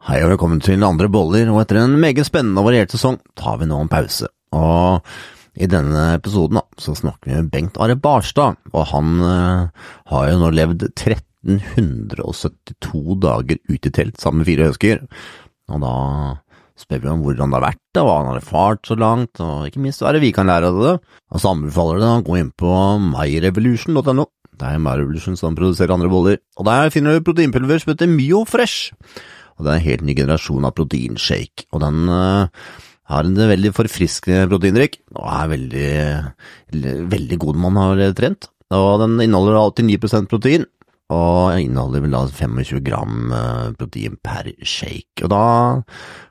Hei og velkommen til Andre boller, og etter en meget spennende og variert sesong tar vi nå en pause. Og i denne episoden da, så snakker vi med Bengt Are Barstad, og han eh, har jo nå levd 1372 dager ute i telt sammen med fire høsker. Og da spør vi om hvordan det har vært, og hva han har erfart så langt, og ikke minst hva er det vi kan lære av det. Og så anbefaler det å gå inn på myrevolution.no. Det er MyRevolution som produserer andre boller, og der finner du proteinpulver som heter Myo Fresh og det er en helt ny generasjon av proteinshake. Og den uh, har en veldig forfriskende proteindrikk, og er veldig, veldig god når man har trent. Og den inneholder alltid 9 protein, og inneholder vel da 25 gram eh, protein per shake. Og da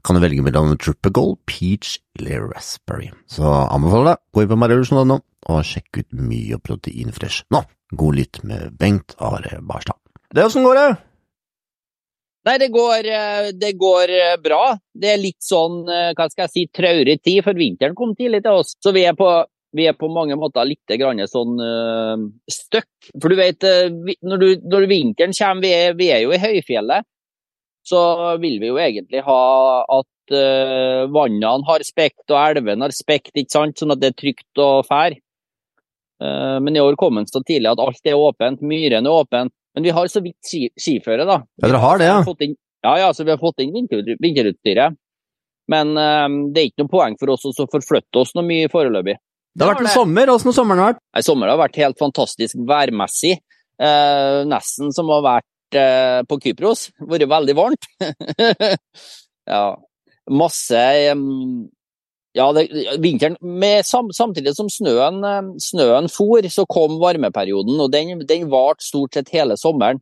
kan du velge mellom tropical, Peach eller Raspberry. Så anbefaler deg, gå inn på marevolution.no og sjekk ut mye protein fresh. Nå, god lytt med Bengt Are Barstad. Det, åssen går det? Nei, det går, eh, det går, eh, bra. Det er litt sånn, eh, hva skal jeg si, traurig tid, for vinteren kom tidlig til oss. Så vi er på, vi er på mange måter litt sånn uh, støkk. For du vet, når, du, når vinteren kommer, vi er, vi er, jo i høyfjellet, så vil vi jo egentlig ha at uh, vannene har spekt og elvene har spekt, ikke sant? sånn at det er trygt og fær. Uh, men i år kom den så tidlig at alt er åpent, myrene er åpent, men vi har så vidt ski, skiføre, da. Ja, dere har det, ja? Inn, ja, ja, så vi har fått inn vinter, vinterutstyret. Men um, det er ikke noe poeng for oss å forflytte oss noe mye foreløpig. Det har vært en sommer. Åssen har sommeren vært? Nei, Sommeren har vært helt fantastisk værmessig. Eh, nesten som å ha vært eh, på Kypros. Vært veldig varmt. ja. Masse um, ja, det, vinteren med, sam, Samtidig som snøen, eh, snøen for, så kom varmeperioden, og den, den varte stort sett hele sommeren.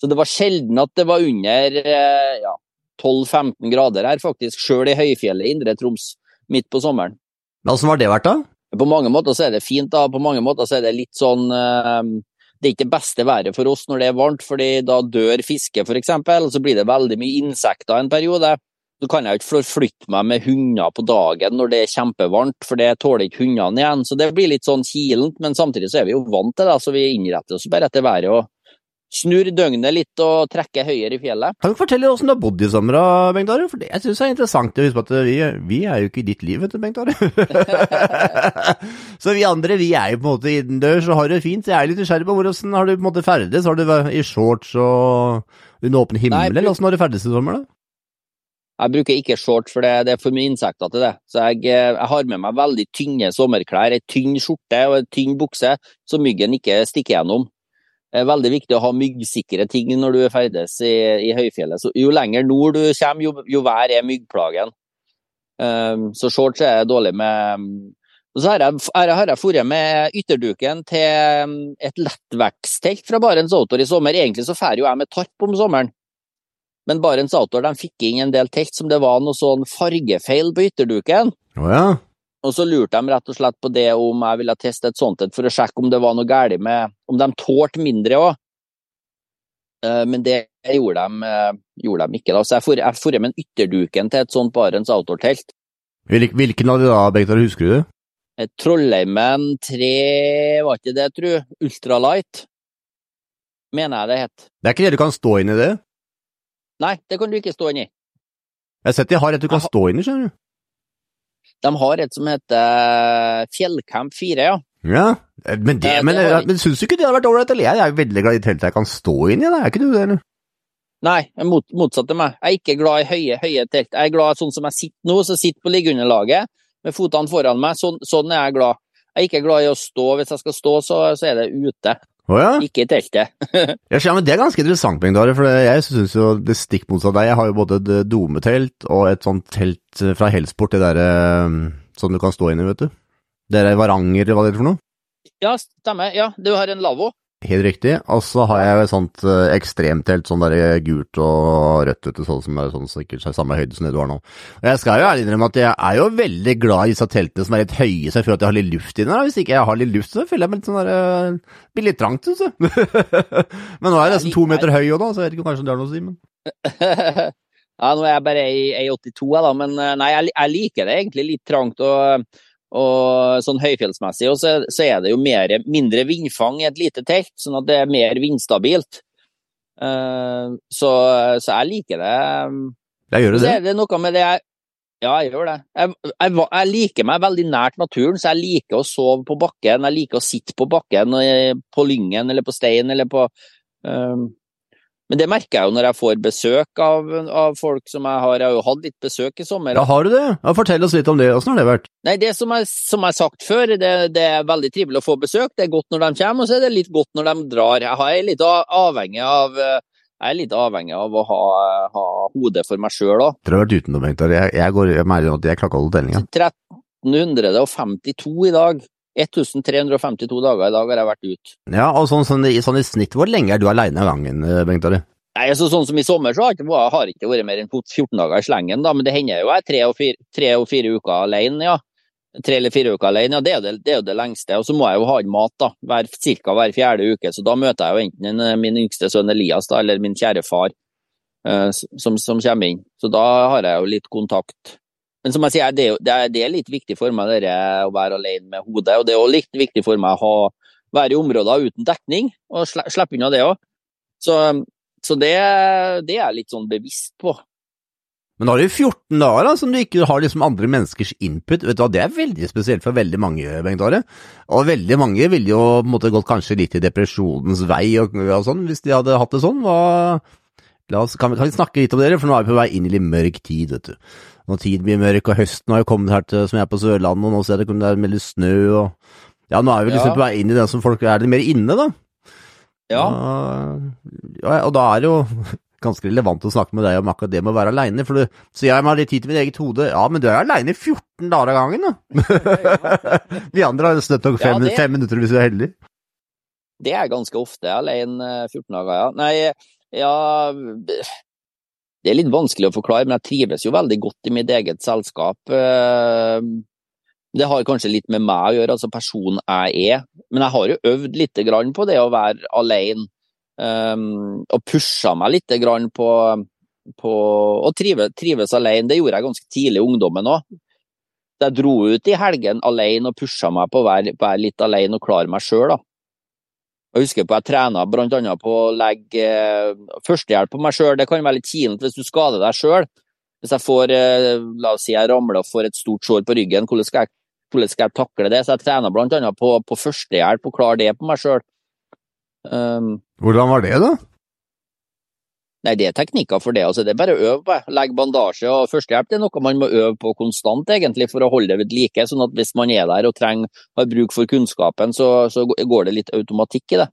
Så det var sjelden at det var under eh, ja, 12-15 grader her, faktisk, sjøl i høyfjellet i Indre Troms midt på sommeren. Hvordan var det vært, da? På mange måter så er det fint, da. På mange måter så er det litt sånn eh, Det er ikke det beste været for oss når det er varmt, fordi da dør fisket, f.eks. Så blir det veldig mye insekter en periode. Så kan jeg ikke forflytte meg med hunder på dagen når det er kjempevarmt, for det tåler ikke hundene igjen. Så det blir litt sånn kilent, men samtidig så er vi jo vant til det, så vi innretter oss bare etter været. og Snur døgnet litt og trekker høyere i fjellet. Kan du fortelle hvordan du har bodd i sommer, Bengt Are? For det jeg synes er interessant å huske på at vi, vi, er jo ikke i ditt liv, vet du, Bengt Are. så vi andre, vi er jo på en måte innendørs og har det fint. Jeg er litt nysgjerrig på hvordan har du på en måte ferdes? Har du vært i shorts og under åpen himmel, Nei, eller åssen har du ferdes i sommer, da? Jeg bruker ikke shorts, for det, det er for mye insekter til det. Så jeg, eh, jeg, har med meg veldig tynne sommerklær, ei tynn skjorte og en tynn bukse, så myggen ikke stikker gjennom. Det er veldig viktig å ha myggsikre ting når du er ferdes i, i høyfjellet. Så jo lenger nord du kommer, jo, jo verre er myggplagen. Um, så shorts er dårlig med og så har jeg, jeg dratt med ytterduken til et lettvekstelt fra Barents Outdoor i sommer. Egentlig så drar jo jeg med tarp om sommeren. Men Barents Outdoor de fikk inn en del telt som det var noe sånn fargefeil på ytterduken. Oh, ja. Og så lurte de rett og slett på det om jeg ville teste et sånt et for å sjekke om det var noe galt med Om de tålte mindre òg. Eh, men det gjorde de, eh, gjorde de ikke. da. Så jeg får med ytterduken til et sånt Barents Outdoor-telt. Hvilken av de da, Begtar, husker du? Trollheimen 3, var ikke det, tru? Ultralight, mener jeg det het. Det er ikke det du kan stå inn i det? Nei, det kan du ikke stå inni. Jeg har sett de har et du kan stå inni, skjønner du. De har et som heter Fjellcamp 4, ja. Ja, men, det, men, det men syns du ikke det hadde vært ålreit? Jeg er veldig glad i teltet jeg kan stå inni, da. er ikke du det? eller? Nei, mot, motsatt av meg. Jeg er ikke glad i høye, høye telt. Jeg er glad sånn som jeg sitter nå, så sitter på liggeunderlaget med fotene foran meg. Sånn, sånn, er jeg glad. Jeg er ikke glad i å stå. Hvis jeg skal stå, så, så er det ute. Oh, ja? Ikke i teltet. ja, men Det er ganske interessant, Bengdare, for jeg syns jo det stikk motsatt deg. Jeg har jo både et eh, dometelt og et sånt telt eh, fra Helsport, det derre eh, sånn du kan stå inni, vet du. Det er Varanger, hva det er for noe? Ja, stemmer. Ja, du har en lavvo. Helt riktig. Og så har jeg et sånt uh, ekstremtelt, sånn der gult og rødt, sånn som er sånn sikkert samme høyde som det du har nå. Og jeg skal jo ærlig innrømme at jeg er jo veldig glad i disse teltene som er litt høye, så jeg føler at jeg har litt luft inni der. Hvis ikke jeg har litt luft, så føler jeg meg litt sånn der uh, Blir litt trangt, syns jeg. men nå er jeg nesten to meter høy òg, da, så jeg vet ikke kanskje det har noe å si, men Ja, nå er jeg bare i 82, da, men eh, nei, jeg, jeg liker det egentlig litt trangt. og og sånn høyfjellsmessig. Og så, så, er det jo mer, mindre vindfang i et lite telt, sånn at det er mer vindstabilt. Uh, så, så, jeg liker det. Jeg gjør Så det. er det noe med det jeg Ja, jeg gjør det. Jeg, jeg, jeg liker meg veldig nært naturen, så jeg liker å sove på bakken. Jeg liker å sitte på bakken, på lyngen eller på stein eller på ehm, Men det merker jeg jo når jeg får besøk av, av folk som jeg har Jeg har jo hatt litt besøk i sommer. Ja, har du det? Ja, fortell oss litt om det. Åssen har det vært? Nei, det som jeg, har sagt før, det, det er veldig trivelig å få besøk. Det er godt når de kommer, og så er det litt godt når de drar. Jeg er litt avhengig av jeg er litt avhengig av å ha, ha hodet for meg sjøl òg. Dere har vært utenom, Bengt. Jeg, jeg, går, jeg mener at jeg klakker å tellinga. 1352 i dag. 1352 dager i dag har jeg vært ute. Ja, og sånn, sånn, i- sånn i snitt, hvor lenge er du aleine av gangen, eh, Bengt Ari? Nei, altså Sånn som i sommer, så har det ikke, ikke vært mer enn 14 dager i slengen, da, men det hender jo jeg tre og fire, tre og fire uker alene, ja. Tre eller fire uker alene, ja, det er, det, det er jo det lengste. Og så må jeg jo ha inn mat, da, hver, cirka hver fjerde uke. Så da møter jeg jo enten en, eh, min yngste sønn Elias, da, eller min kjære far, eh, som, som kommer inn. Så da har jeg jo litt kontakt. Men som jeg sier, det er, det er, det er litt viktig for meg det å være alene med hodet. Og det er også litt viktig for meg å ha, være i områder uten dekning, og slippe unna det òg. Så, så det, det er jeg litt sånn bevisst på. Men da har du 14 dager da, som du ikke har liksom andre menneskers input. Vet du hva, Det er veldig spesielt for veldig mange, Bengt Are. Og veldig mange ville jo på gått kanskje litt i depresjonens vei og, og sånn, hvis de hadde hatt det sånn. Hva, oss, kan, vi, kan vi snakke litt om dere, for nå er vi på vei inn i litt mørk tid, vet du. Når tid blir mørk, og høsten har jo kommet her til, som jeg er på Sørlandet, og nå ser jeg det er veldig snø, og ja, nå er vi liksom Ja. på vei inn i den som folk er litt mer inne, da. Ja. Ja, og da er det jo ganske relevant å snakke med deg om akkurat det med å være aleine, for du sier jeg må ha litt tid til mitt eget hode. Ja, men du er aleine 14 dager av gangen, da. Vi andre har støtt nok fem, Ja, det- fem minutter hvis vi er heldige. Det er ganske ofte alene 14 dager, ja. Nei, ja Det er litt vanskelig å forklare, men jeg trives jo veldig godt i mitt eget selskap. Eh, Det har kanskje litt med meg å gjøre, altså personen jeg er. Men jeg har jo øvd litt på det å være alene, um, og pusha meg litt på, på å trives, trives alene. Det gjorde jeg ganske tidlig i ungdommen òg. Jeg dro ut i helgen alene og pusha meg på å være, være litt alene og klare meg sjøl. Jeg husker på jeg trena annet på å legge eh, førstehjelp på meg sjøl. Det kan være litt kilent hvis du skader deg sjøl. Hvis jeg får, eh, la oss si jeg ramler og får et stort sår på ryggen, hvordan skal jeg, hvordan skal jeg takle det? Så jeg trener annet på, på førstehjelp og klare det på meg sjøl. Um, Hvordan var det, da? Nei, det er teknikker for det. altså Det er bare å øve på. Legge bandasje og førstehjelp det er noe man må øve på konstant egentlig for å holde det ved like. sånn at hvis man er der og trenger, har bruk for kunnskapen, så, så går det litt automatikk i det.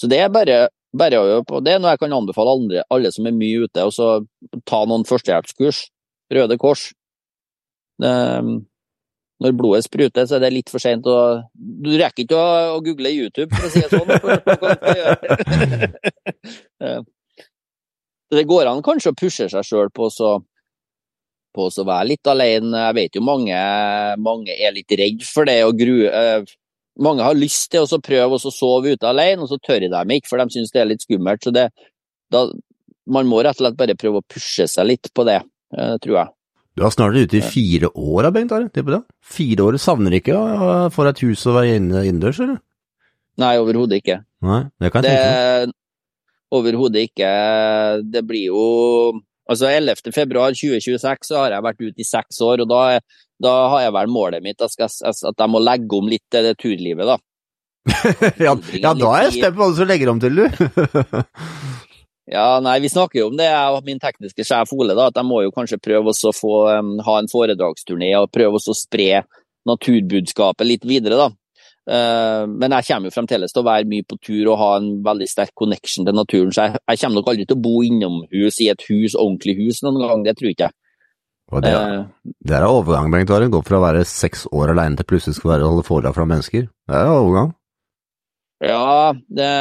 Så det er bare, bare å øve på. Det er noe jeg kan anbefale andre, alle som er mye ute, og så ta noen førstehjelpskurs. Røde Kors. Det, når blodet spruter, så er det litt for seint å Du rekker ikke å, å google YouTube, for å si det sånn. For, for, hva du skal gjøre. Eh, så Det går an kanskje å pushe seg sjøl på, så- på å være litt alene. Jeg vet jo mange, mange er litt redd for det og grue. eh, Mange har lyst til å prøve å sove ute alene, og så tør de ikke, for de syns det er litt skummelt. Så det, da, man må rett og slett bare prøve å pushe seg litt på det, eh, tror jeg. Du har snart ute i fire år, Bengt Are. Tipper det. Fire år savner ikke å få deg et hus og være inne innendørs, eller? Nei, overhodet ikke. Nei, det kan jeg tenke meg. Det Overhodet ikke. Det blir jo Altså 11. februar 2026 så har jeg vært ute i seks år, og da, da har jeg vel målet mitt at, skal, at jeg må legge om litt det, det turlivet, da. ja, ja, da er jeg spent på hva du legger om til, du. Ja, nei, vi snakker jo om det, jeg og min tekniske sjef Ole, da, at jeg må jo kanskje prøve å få um, ha en foredragsturné og prøve å spre naturbudskapet litt videre, da. Eh, men jeg kommer jo fremdeles til å være mye på tur og ha en veldig sterk connection til naturen, så jeg, jeg kommer nok aldri til å bo innomhus i et hus, ordentlig hus noen gang, det tror ikke jeg. Og det, Eh, det er overgang, Bengt Are. Gå fra å være seks år alene til plutselig skal være holde foredrag fra mennesker. Det er overgang. Ja, det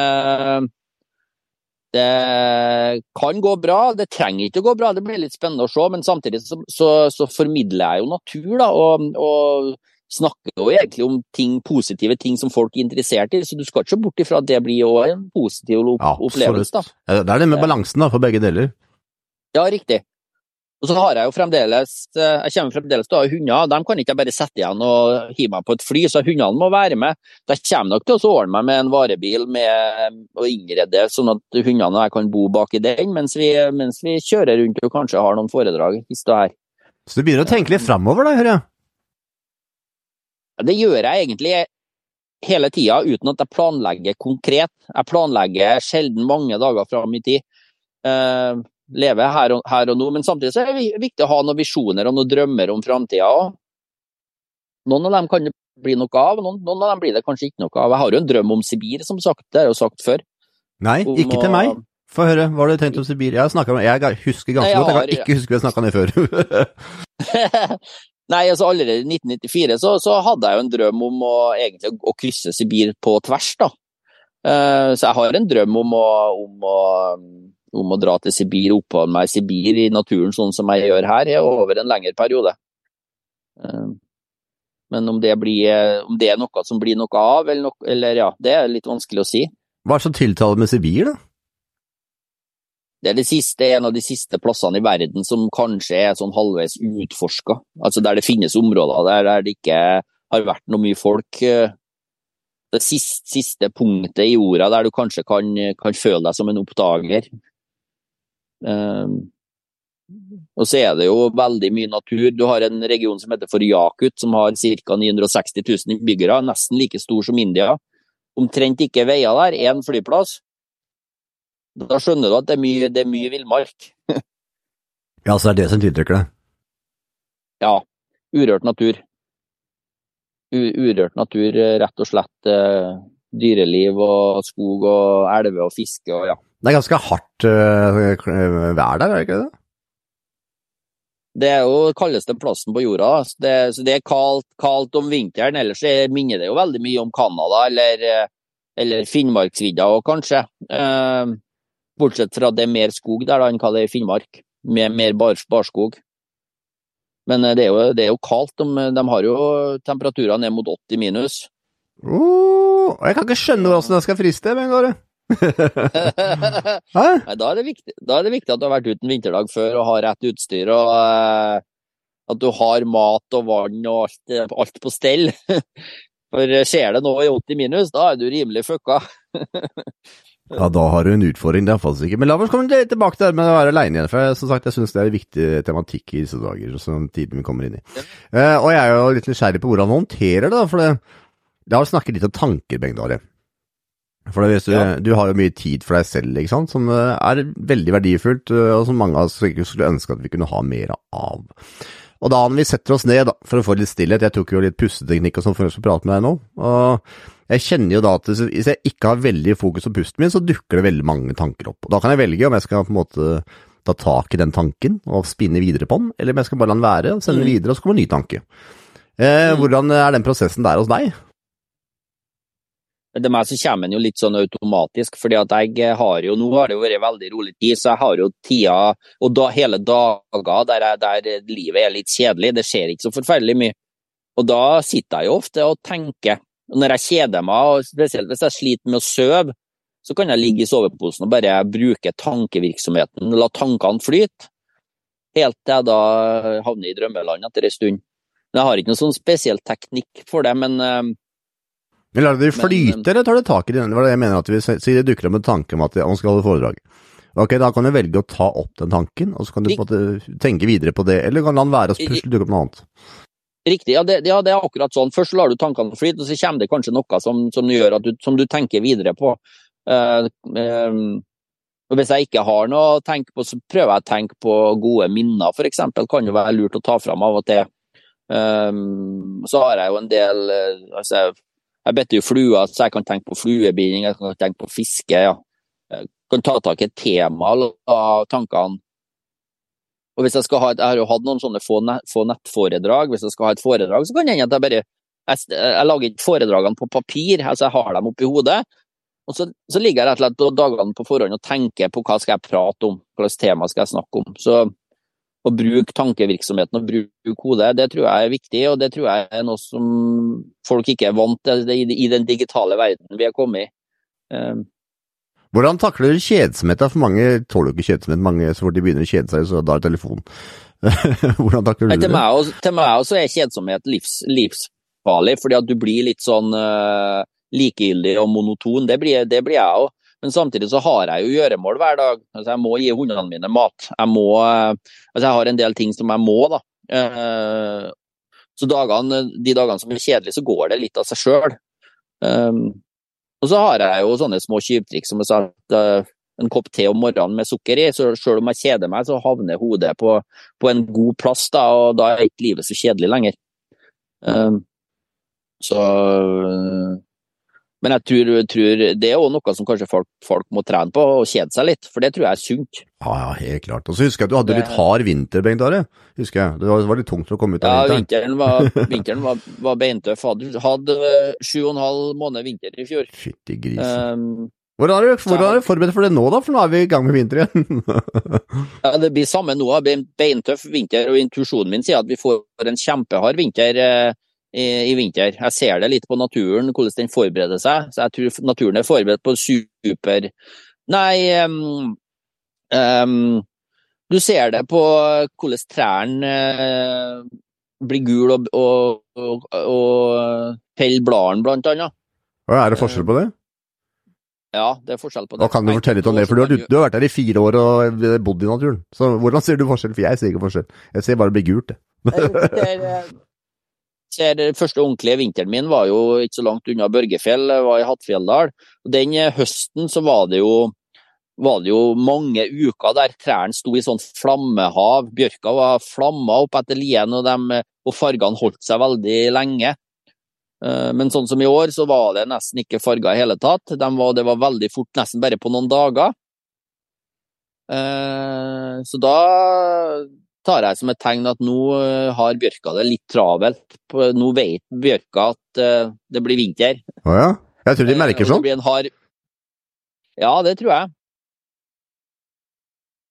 Det kan gå bra, det trenger ikke å gå bra, det blir litt spennende å se. Men samtidig så, så, så formidler jeg jo natur, da, og, og snakker jo egentlig om ting, positive ting som folk er interessert i. Så du skal ikke se bort ifra at det blir jo en positiv opplevelse. Ja, da. Det er det med balansen da, for begge deler. Ja, riktig. Og så har jeg jo fremdeles eh, jeg kommer fremdeles til å ha hunder. De kan ikke jeg bare sette igjen og hive meg på et fly, så hundene må være med. Jeg kommer nok til å ordne meg med en varebil med, å innrede sånn at hundene og jeg kan bo bak i den, mens vi, mens vi kjører rundt og kanskje har noen foredrag. Hvis det er. Så du begynner å tenke litt framover, da, hører jeg? Det gjør jeg egentlig hele tida, uten at jeg planlegger konkret. Jeg planlegger sjelden mange dager fram i tid. Uh, leve her og, her og, nå, men samtidig så er det viktig å ha noen visjoner og noen drømmer om framtida òg. Noen av dem kan det bli noe av, noen, noen, av dem blir det kanskje ikke noe av. Jeg har jo en drøm om Sibir, som sagt, det har jeg jo sagt før. Nei, om, ikke til meg. Få høre, hva har du tenkt om Sibir? Jeg, jeg husker ganske godt, jeg kan ikke huske vi har snakka om det før. Nei, altså allerede i 1994 så, så, hadde jeg jo en drøm om å, egentlig, å krysse Sibir på tvers, da. Uh, så jeg har en drøm om å, om å om å dra til Sibir, og oppholde meg i Sibir i naturen sånn som jeg gjør her, over en lengre periode. Eh, men om det, blir, om det er noe som blir noe av, eller, noe, eller ja, det er litt vanskelig å si. Hva er det som med Sibir, da? Det er det siste, en av de siste plassene i verden som kanskje er sånn halvveis utforska. Altså der det finnes områder der, der det ikke har vært noe mye folk. Det siste, siste punktet i jorda der du kanskje kan, kan føle deg som en oppdager. Um, og så er det jo veldig mye natur. Du har en region som heter for Yakut, som har ca. 960 000 innbyggere, nesten like stor som India. Omtrent ikke veier der, én flyplass. Da skjønner du at det er mye, det er mye villmark. ja, så er det som tiltrekker deg? Ja. Urørt natur. U urørt natur, rett og slett. Uh, dyreliv og skog og elver og fiske og ja. Det er ganske hardt uh, vær der, er det ikke det? Det er jo kaldeste plassen på jorda. Så det, så det er kaldt, kaldt, om vinteren. Ellers minner det jo veldig mye om Canada eller, eh, eller Finnmarksvidda òg, kanskje. Eh, bortsett fra at det er mer skog der da enn hva det er i Finnmark. Mer, mer bar, barskog. Men eh, det er, jo, det er jo kaldt. De, de, har jo temperaturer ned mot 80 minus. Uh, jeg kan ikke skjønne hvordan jeg skal friste, men går det? Nei, da, er viktig, da, er det viktig, at du har vært ute en vinterdag før og har rett utstyr, og uh, at du har mat og vann og alt, alt på stell. For skjer det nå i 80 minus, da er du rimelig fucka. ja, da har du en utfordring, det er iallfall sikkert. Men la oss komme tilbake til det med å være aleine igjen, for som sagt, jeg syns det er en viktig tematikk i disse dager, som tiden vi kommer inn i. Uh, og jeg er jo litt nysgjerrig på hvordan du håndterer det, da, for det, det har snakket litt om tanker, Bengt Are. For du, ja. du, har jo mye tid for deg selv, ikke sant, som eh, er veldig verdifullt, eh, og som mange av oss skulle ønske at vi kunne ha mer av. Og da når vi setter oss ned da, for å få litt stillhet, jeg tok jo litt pusteteknikk og sånn for å prate med deg nå, og jeg kjenner jo da at hvis jeg ikke har veldig fokus på pusten min, så dukker det veldig mange tanker opp. Og da kan jeg velge om jeg skal på en måte ta tak i den tanken og spinne videre på den, eller om jeg skal bare la den være og sende den mm. videre, og så kommer en ny tanke. Eh, mm. hvordan er den prosessen der hos deg? Det meg så kommer den jo litt sånn automatisk, fordi at jeg har jo Nå har det jo vært veldig rolig tid, så jeg har jo tida og da, hele dager der, jeg, der, livet er litt kjedelig. Det skjer ikke så forferdelig mye. Og da sitter jeg jo ofte og tenker. Når jeg kjeder meg, og spesielt hvis jeg sliter med å sove, så kan jeg ligge i soveposen og bare bruke tankevirksomheten, la tankene flyte. Helt til jeg da havner i drømmeland etter en stund. Men jeg har ikke noen sånn spesiell teknikk for det, men eh, men lar du det flyte, men, eller tar du tak i det? Det var det jeg mener, at vi sier det dukker opp en tanke om at man skal holde foredrag. Ok, Da kan du velge å ta opp den tanken, og så kan du på en måte tenke videre på det, eller kan la den være og plutselig dukke opp noe annet. Riktig, ja det, ja det, er akkurat sånn. Først lar du tankene flyte, og så kommer det kanskje noe som, som, gjør at du, som du tenker videre på. Uh, um, Hvis jeg ikke har noe å tenke på, så prøver jeg å tenke på gode minner, f.eks. Kan jo være lurt å ta fram av og til. Um, så har jeg jo en del altså, jeg bedte jo fluer, så jeg kan tenke på fluebinding, jeg kan tenke på fiske. ja. Jeg kan ta tak i et tema av tankene. Og hvis Jeg skal ha et, jeg har jo hatt noen sånne få, nett, få nettforedrag. Hvis jeg skal ha et foredrag, så kan det hende at jeg bare jeg, jeg, lager ikke foredragene på papir, altså jeg har dem oppi hodet. Og så, så ligger jeg rett og slett dagene på forhånd og tenker på hva skal jeg prate om, hvilket tema skal jeg snakke om. Så å bruke tankevirksomheten og bruke hodet, det tror jeg er viktig, og det tror jeg er noe som folk ikke er vant til i den digitale verden vi er kommet i. Um, Hvordan takler du kjedsomhet? For mange tåler jo ikke kjedsomhet. Mange så fort de begynner å kjede seg, så da er telefonen. Hvordan takler du du til, det? meg, til meg også er kjedsomhet livs, livsfarlig, fordi at du blir litt sånn uh, likegyldig og monoton. Det blir, det blir jeg òg. Men samtidig så har jeg jo gjøremål hver dag. Altså, jeg må gi hundene mine mat. Jeg må eh, Altså, jeg har en del ting som jeg må, da. Uh, så dagene, de dagene som er kjedelige, så går det litt av seg sjøl. Og så har jeg jo sånne små tyvtriks som at, eh, en kopp te om morgenen med sukker i. Så selv om jeg kjeder meg, så havner hodet på, på en god plass, da, og da er ikke livet så kjedelig lenger. Um, så Men jeg tror, tror det er også noe som kanskje folk, folk må trene på, og kjede seg litt, for det tror jeg er sunt. Ja, ja, helt klart. Og så husker jeg at du hadde litt hard vinter, Bengt Are. Husker jeg. Det var, litt tungt for å komme ut av Ja, vinteren. vinteren var, vinteren var, var beintøff. Hadde, hadde eh, sju og en halv måned vinter i fjor. Fytti grisen. Um, Hvordan er, du, hvordan er du forberedt for det nå, da? For nå er vi i gang med vinter igjen. ja, det blir samme nå. Det blir en beintøff vinter, og intuisjonen min sier at vi får en kjempehard vinter eh, i, i vinter. Jeg ser det litt på naturen, hvordan den forbereder seg. Så jeg tror naturen er forberedt på super Nei um, um, Du ser det på hvordan trærne uh, blir gule og, og, og, og peller bladene, blant annet. Er det forskjell på det? Ja, det er forskjell på det. Og kan du fortelle litt om det? For du har, du har vært der i fire år og bodd i naturen. Så hvordan ser du forskjell? For jeg ser ikke forskjell. Jeg ser bare det blir gult, det. Ser, ser, første ordentlige vinteren min var jo ikke så langt unna Børgefjell, var i Hattfjelldal. Den eh, høsten så var det jo var det jo mange uker der trærne sto i sånn flammehav. Bjørka var flamma opp etter lien, og, dem, og fargene holdt seg veldig lenge. Eh, Men sånn som i år, så var det nesten ikke farger i hele tatt. De var, det var veldig fort, nesten bare på noen dager. Eh, Så da tar jeg som et tegn at nå eh, har bjørka det litt travelt. Nå vet bjørka at eh, det blir vinter. Å ja? Jeg tror de Eh, merker sånn. det sånn. en hard... Ja, det tror jeg.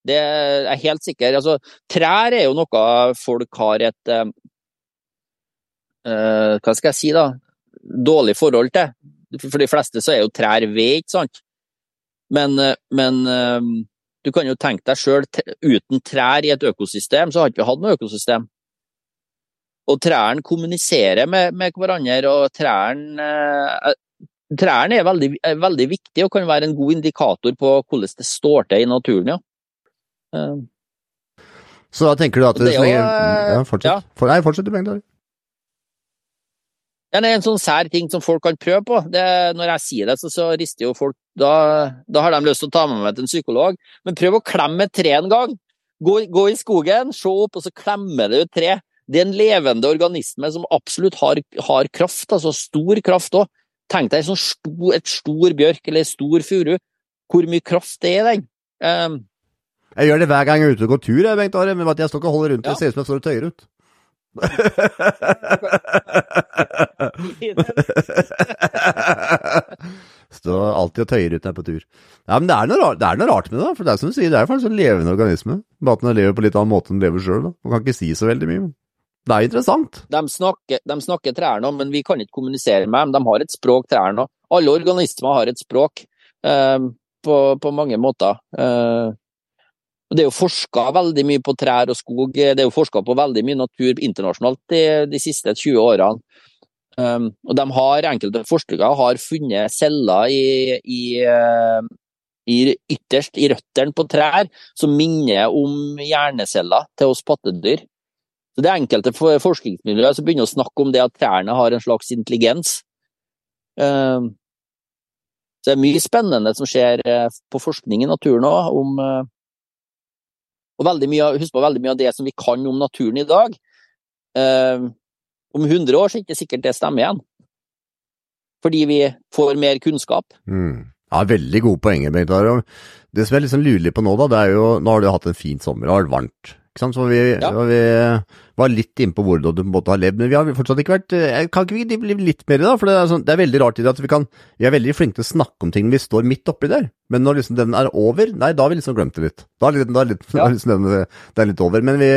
Det er jeg helt sikker. Altså, trær er jo noe folk har et eh, eh, Hva skal jeg si, da? Dårlig forhold til. For de fleste så er jo trær ved, ikke sant? Men, eh, men eh, du kan jo tenke deg sjøl, uten trær i et økosystem, så ikke vi hatt noe økosystem. Og trærne kommuniserer med, med hverandre, og trærne eh, Trærne er veldig, er veldig viktige og kan være en god indikator på hvordan det står til i naturen, ja. Eh, Så da tenker du at Det er så jo, eh, Ja, fortsett. ja. For, nei, fortsett du, Bengt Are. Det er en sånn sær ting som folk kan prøve på. Det, når jeg sier det, så, så rister jo folk da, da har de lyst til å ta med meg til en psykolog. Men prøv å klemme et tre en gang. Gå, gå i skogen, se opp, og så klemme det et tre. Det er en levende organisme som absolutt har, har kraft, altså stor kraft òg. Tenk deg sånn stor, et stor bjørk eller stor furu. Hvor mye kraft det er i den. Um, Jeg gjør det hver gang jeg er ute og går tur, jeg, Bengt Are, men at jeg står ikke og holder rundt. Ja. Det ser ut som jeg står og tøyer ut. Står alltid og tøyer ut der er på tur. Ja, men det er, rart, det er noe rart med det, da. For det er som du sier, det er faktisk en levende organisme. Bare at den lever på litt annen måte enn den lever sjøl. Man kan ikke si så veldig mye. Det er interessant. De snakker, de snakker trærne, men vi kan ikke kommunisere med dem. De har et språk, trærne. Alle organismer har et språk eh, på, på mange måter. Eh, det er jo forska veldig mye på trær og skog. Det er jo forska på veldig mye natur internasjonalt de, de siste 20 årene. Um, og de har, enkelte forskere har funnet celler i, i, eh, i ytterst i røttene på trær som minner om hjerneceller til oss pattedyr. Så Det er enkelte for- forskningsmiljøer som begynner å snakke om det at trærne har en slags intelligens. Um, så det er mye spennende som skjer eh, på forskning i naturen òg. Om, eh, og av- husk på veldig mye av det som vi kan om naturen i dag. eh, om 100 år så er det ikke sikkert det stemmer igjen. Fordi vi får mer kunnskap. Mm. Ja, veldig gode poenger, Bengt Are. Det som jeg liksom lurer litt på nå, da, det er jo Nå har du hatt en fin sommer, det har vært varmt. Ikke sant? Så vi, Ja. vi var litt inne på hvordan du måte har levd, men vi har fortsatt ikke vært eh, Kan ikke vi bli litt mer i da? For det er, sånn, det er veldig rart i det at vi kan Vi er veldig flinke til å snakke om ting vi står midt oppi der, men når liksom den er over, nei, da har vi liksom glemt det litt. Da er, litt, da er, litt, da Ja. er liksom den, det er litt over. Men vi,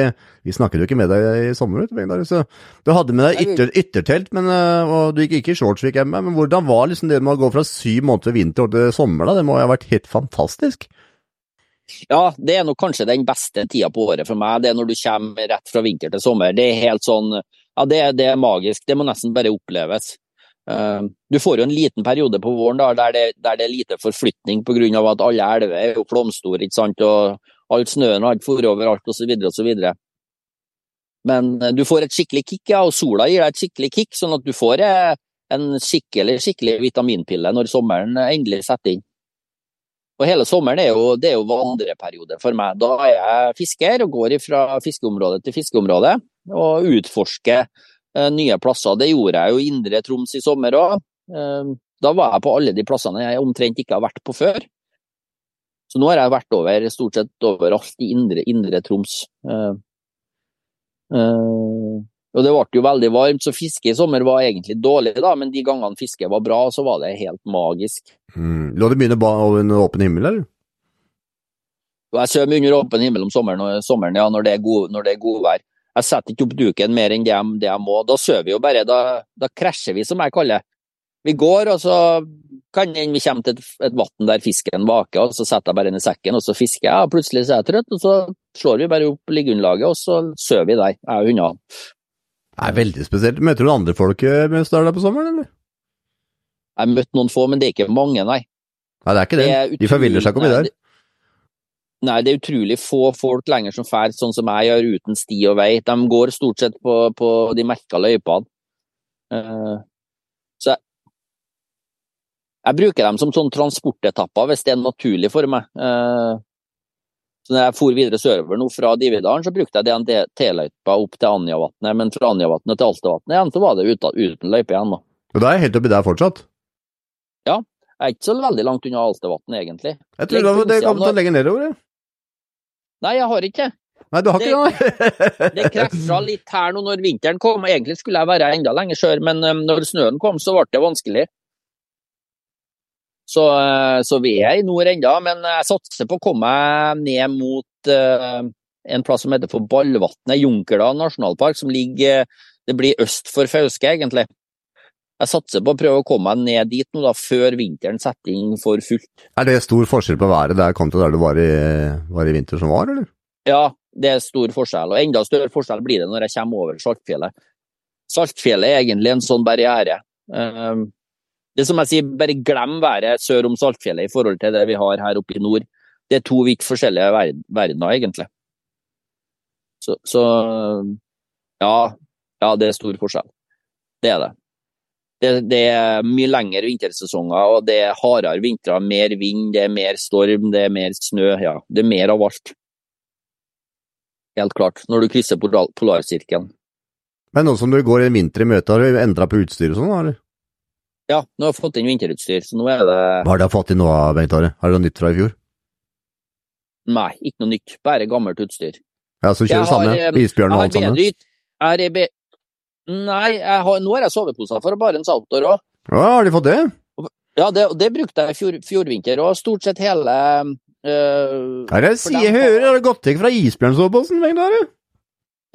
vi snakket jo ikke med deg i sommer, vet du, så du hadde med deg ytter, yttertelt, men, eh, og du gikk ikke i shorts, fikk jeg med men hvordan var liksom det med å gå fra syv måneder vinter til sommer, da? Det må jo ha vært helt fantastisk? Ja, det er nok kanskje den beste tida på året for meg. Det er når du kommer rett fra vinter til sommer. Det er helt sånn Ja, det, det er magisk. Det må nesten bare oppleves. Uh, du får jo en liten periode på våren da, der, det, der det er lite forflytning pga. at alle elver er jo flomstore, ikke sant, og all snøen har ikke vært overalt osv. osv. Men uh, du får et skikkelig kick, ja, og sola gir deg et skikkelig kick, sånn at du får uh, en skikkelig, skikkelig vitaminpille når sommeren endelig setter inn. Og hele sommeren er jo, det er jo vandreperiode for meg. Da er jeg fisker og går fra fiskeområde til fiskeområde og utforsker eh, nye plasser. Det gjorde jeg jo i Indre Troms i sommer òg. Eh, da var jeg på alle de plassene jeg omtrent ikke har vært på før. Så nå har jeg vært over stort sett overalt i Indre, indre Troms. Eh, eh og det ble jo veldig varmt, så fiske i sommer var egentlig dårlig, da, men de gangene fisket var bra, så var det helt magisk. Mm. Lå det mye under åpen himmel, eller? Jeg svømmer under åpen himmel om sommeren, sommeren ja, når det er, god, godvær. Jeg setter ikke opp duken mer enn det jeg, det jeg må. Da sover vi jo bare. Da, da, krasjer vi, som jeg kaller det. Vi går, og så kan vi komme til et, et vann der fisken vaker, og så setter jeg bare den i sekken, og så fisker jeg. og Plutselig så er jeg trøtt, og så slår vi bare opp liggeunderlaget, og så sover vi der, jeg og hundene. Det er veldig spesielt. Møter du andre folk eh, mens du er der på sommeren, eller? Jeg har møtt noen få, men det er ikke mange, nei. Nei, det er ikke det. det er utrolig, De forviller seg ikke i der. Nei, det er utrolig få folk lenger som drar sånn som jeg gjør, uten sti og vei. De går stort sett på, på de merka løypene. Uh, så jeg, jeg, bruker dem som sånn transportetapper hvis det er naturlig for meg. Uh, så når jeg for videre sørover nå fra Dividalen, så brukte jeg DNT-løypa opp til Anjavatnet, men fra Anjavatnet til Altevatnet igjen, så var det uten, uten løype igjen. da. Og da er jeg helt oppi der fortsatt? Ja, jeg er ikke så veldig langt unna Altevatnet, egentlig. Jeg tror det, det kommer til å legge nedover, jeg. Nei, jeg har ikke Nei, du har ikke det? det krasja litt her nå når vinteren kom. Egentlig skulle jeg være enda lenger sør, men um, når snøen kom, så ble det vanskelig. Så, eh, så, vi er i nord ennå, men jeg satser på å komme meg ned mot uh, en plass som heter for Ballvatnet, Junkerdal nasjonalpark, som ligger Det blir øst for Fauske, egentlig. Jeg satser på å prøve å komme meg ned dit nå, da, før vinteren setter inn for fullt. Er det stor forskjell på været der kontra der du var i, var i vinter som var, eller? Ja, det er stor forskjell, og enda større forskjell blir det når jeg kommer over Saltfjellet. Saltfjellet er egentlig en sånn barriere. Um, det som jeg sier, bare glem været sør om Saltfjellet i forhold til det vi har her oppe i nord. Det er to vidt forskjellige verdener, egentlig. Så, så ja, ja, det er stor forskjell. Det er det. det. det. er mye lengre vintersesonger, og det er hardere vintre, mer vind, det er mer storm, det er mer snø. Ja, det er mer av alt. Helt klart, når du krysser polarsirkelen. Men nå som du går en vinter i møte, har du endra på utstyret og sånn, eller? Ja, nå har jeg fått inn vinterutstyr, så nå er det Hva har du fått inn nå, Bengt Are? Har du noe nytt fra i fjor? Nei, ikke noe nytt, bare gammelt utstyr. Ja, Så kjører du samme? Eh, isbjørn og alt sammen? Jeg be... Nei, jeg har, nå har jeg soveposer for bare en saltor òg. Ja, har de fått det? Ja, det, det brukte jeg fjor, fjorvinter òg, stort sett hele øh, Hva er det jeg sier, hører, har det gått til fra isbjørnsoveposen, Bengt Are?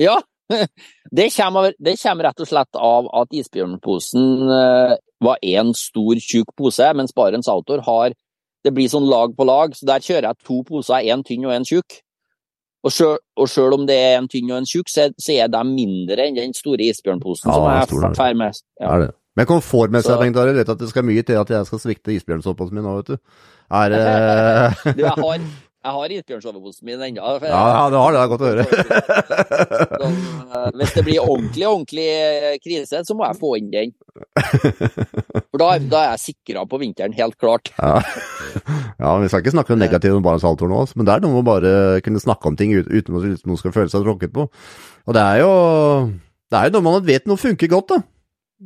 Ja, det kommer, det kommer, rett og slett av at isbjørnposen øh, var én stor, tjukk pose, mens Barents Outdoor har Det blir sånn lag på lag, så der kjører jeg to poser, én tynn og én tjukk. Og selv om det er en tynn og en tjukk, så, så, er de mindre enn den store isbjørnposen ja, som jeg ferdig med. Ja. Er det. Men komfortmessig, Bengt Are, vet at det skal mye til at jeg skal svikte isbjørnsoppholdet min nå, vet du. Er uh... du, jeg har jeg har isbjørnsoveposen min ennå. Ja, du har det. Det er godt å høre. sånn, hvis det blir ordentlig, ordentlig eh, krise, så må jeg få inn den. For da, da er jeg sikra på vinteren, helt klart. Ja. ja, Vi skal ikke snakke noe negativt om Halvtår nå, men det er noe med å bare kunne snakke om ting uten at noen skal føle seg tråkket på. Og det er jo det er jo noe man vet noe funker godt, da.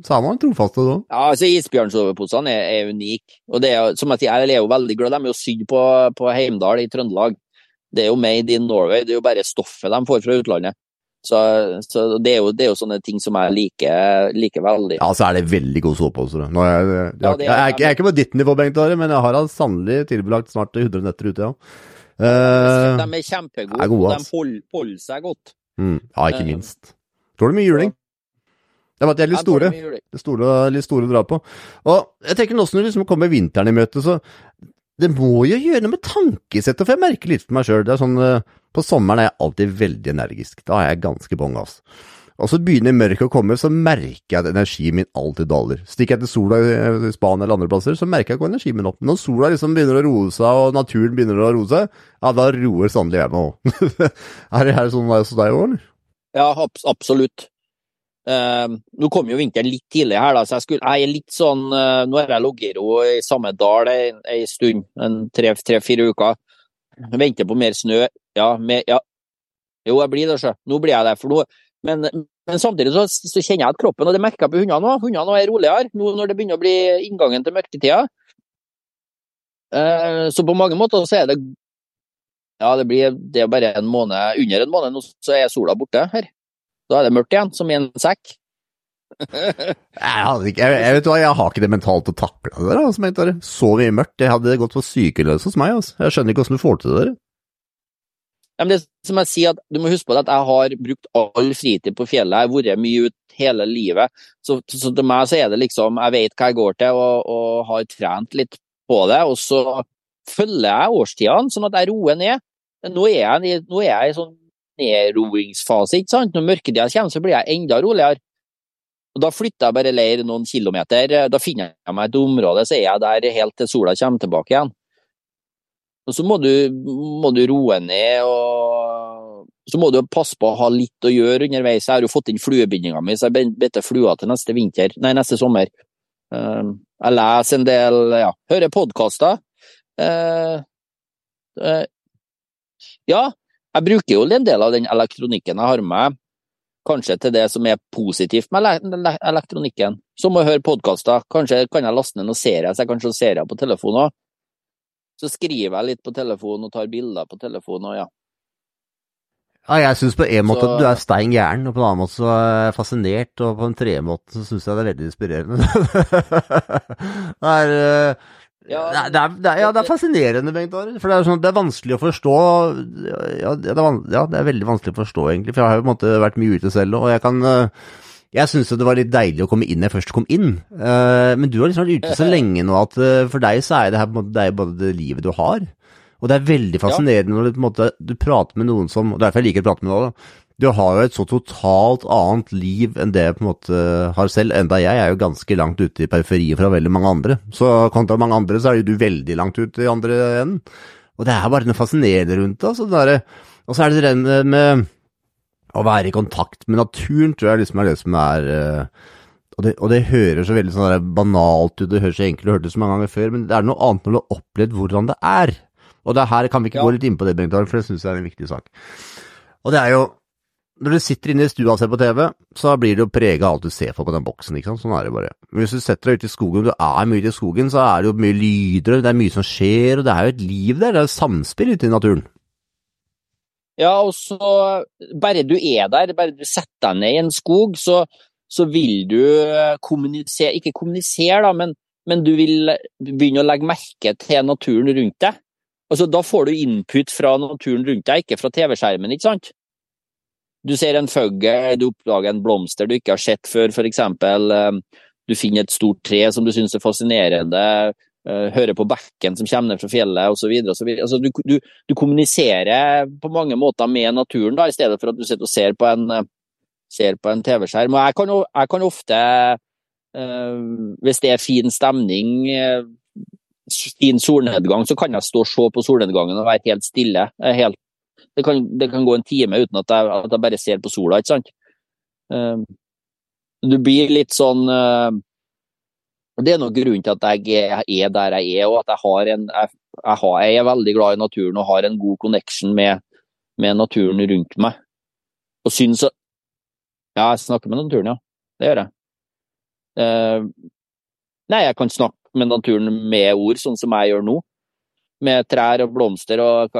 Så er man trofaste da. Ja, altså Isbjørnsoveposene er, er unike. Og det er, som jeg sier, jeg er jo veldig glad. De er jo sydd på, på Heimdal i Trøndelag. Det er jo made in Norway. Det er jo bare stoffet de får fra utlandet. Så, så det, er jo, det, er jo, sånne ting som jeg liker, liker veldig. Ja, så er det veldig god såpe Jeg, jeg, jeg, ja, er, jeg, er ikke på ditt nivå, Bengt Are, men jeg har sannelig tilbrakt snart 100 netter ute, ja. Uh, de er kjempegode. Er gode, de holder, holder seg godt. Mm, ja, ikke minst. Tror du mye juling. Det var at de er litt store. Det er store, litt store å dra på. Og jeg tenker nå som du liksom kommer vinteren i møte, så det må jo gjøre noe med tankesettet, for jeg merker litt for meg sjøl. Sånn, eh, på sommeren er jeg alltid veldig energisk. Da er jeg ganske bong ass. Og så begynner mørket å komme, så merker jeg at energien min alltid daler. Stikker jeg til sola i Spania eller andre plasser, så merker jeg ikke energien min opp. Når sola liksom begynner å roe seg, og naturen begynner å roe seg, ja, da roer sannelig jeg meg òg. er det her sånn hos deg òg, eller? Ja, absolutt. Uh, nå kom jo vinteren litt tidlig her, da, så jeg, skulle, jeg er litt sånn uh, Nå har jeg ligget i samme dal en, en stund, tre-fire tre, uker. Jeg venter på mer snø. Ja, mer, ja. Jo, jeg blir det, sjø. Nå blir jeg det. For nå, men, men samtidig så, så, kjenner jeg at kroppen, og det merker jeg på hundene òg, hundene er roligere nå når det begynner å bli inngangen til mørketida. Uh, så på mange måter så er det Ja, det blir det er bare en måned, under en måned nå, så er sola borte her. Da er det mørkt igjen, som i en sekk. jeg, ikke, jeg, jeg, vet hva, jeg har ikke det mentalt å takle det der. Altså, så mye mørkt. Det hadde gått for sykeløs hos meg. Altså. Jeg skjønner ikke hvordan du får til det der. Ja, det som jeg sier, at Du må huske på at jeg har brukt all fritid på fjellet. Jeg har vært mye ute hele livet. Så, så, til meg så er det liksom Jeg vet hva jeg går til, og, og har trent litt på det. Og så følger jeg årstidene, sånn at jeg roer ned. Nå er jeg, nå er jeg i sånn nedroingsfase. ikke sant? Når mørketida kommer, så blir jeg enda roligere. Og Da flytter jeg bare leir noen kilometer. Da finner jeg meg et område, så er jeg der helt til sola kommer tilbake igjen. Og Så må du, må du roe ned, og så må du passe på å ha litt å gjøre underveis. Jeg har jo fått inn fluebindinga mi, så jeg bedte flua til neste vinter, nei, neste sommer. Ehm, jeg leser en del, ja, hører podkaster. Eh, eh, ja, jeg bruker jo en del av den elektronikken jeg har med, kanskje til det som er positivt med elektronikken. Som å høre podkaster. Kanskje kan jeg laste ned noen serier, så jeg kan se serier på telefonen òg. Så skriver jeg litt på telefonen og tar bilder på telefonen og ja. Ja, jeg syns på en måte så... du er stein gæren, og på en annen måte så er jeg fascinert, og på en tredje måte så syns jeg det er veldig inspirerende. det er uh ja, det, er, det, er, ja, det er fascinerende, Bengt Are. For det er, sånn, det er, vanskelig å forstå. Ja det, er, ja, det er veldig vanskelig å forstå, egentlig. For jeg har jo på en måte vært mye ute selv, og jeg kan eh, Jeg syns det var litt deilig å komme inn når jeg først kom inn. Eh, men du har liksom vært ute så lenge nå at eh, for deg så er det her på en måte, det er både det livet du har, og det er veldig fascinerende når du, på en måte, du prater med noen som Og derfor jeg liker å prate med deg, da du har jo et så totalt annet liv enn det jeg på en måte har selv, enda jeg er jo ganske langt ute i periferien fra veldig mange andre. Så kontra mange andre, så er jo du veldig langt ute i andre enden. Og det er bare noe fascinerende rundt. Altså, det og så er det det med, å være i kontakt med naturen, tror jeg liksom er det som er uh, og det, og det, hører så veldig sånn banalt ut, det høres så enkelt ut, hørt det så mange ganger før, men det er noe annet når du har opplevd hvordan det er. Og det her kan vi ikke ja. gå litt inn på det, Bengt for det syns jeg er en viktig sak. Og det er jo når du sitter inne i stua og ser på TV, så blir det jo prega av alt du ser for på den boksen, ikke sant. Sånn er det bare. Men hvis du setter deg ute i skogen, du er mye ute i skogen, så er det jo mye lyder, og det er mye som skjer, og det er jo et liv der, det er jo samspill ute i naturen. Ja, og så bare du er der, bare du setter deg ned i en skog, så, så vil du kommunisere, ikke kommunisere da, men, men du vil begynne å legge merke til naturen rundt deg. Altså, da får du input fra naturen rundt deg, ikke fra TV-skjermen, ikke sant? Du ser en fugl, du oppdager en blomster du ikke har sett før, f.eks. Eh, du finner et stort tre som du syns er fascinerende, eh, hører på bekken som kommer ned fra fjellet osv. Altså, du, du, du, kommuniserer på mange måter med naturen, da, i stedet for at du sitter og ser på en, eh, en TV-skjerm. Jeg kan, jeg kan ofte, hvis det er fin stemning, fin solnedgang, så kan jeg stå og se på solnedgangen og være helt stille. Helt det kan, det kan, gå en time uten at jeg, at jeg, bare ser på sola, ikke sant. Uh, du blir litt sånn uh, Det er noe grunnen til at jeg er der jeg er, og at jeg, har en, jeg, har, jeg er veldig glad i naturen og har en god connection med, med naturen rundt meg. Og syns at Ja, jeg snakker med naturen, ja. Det gjør jeg. Uh, nei, jeg kan snakke med naturen med ord, sånn som jeg gjør nå. Med trær og blomster og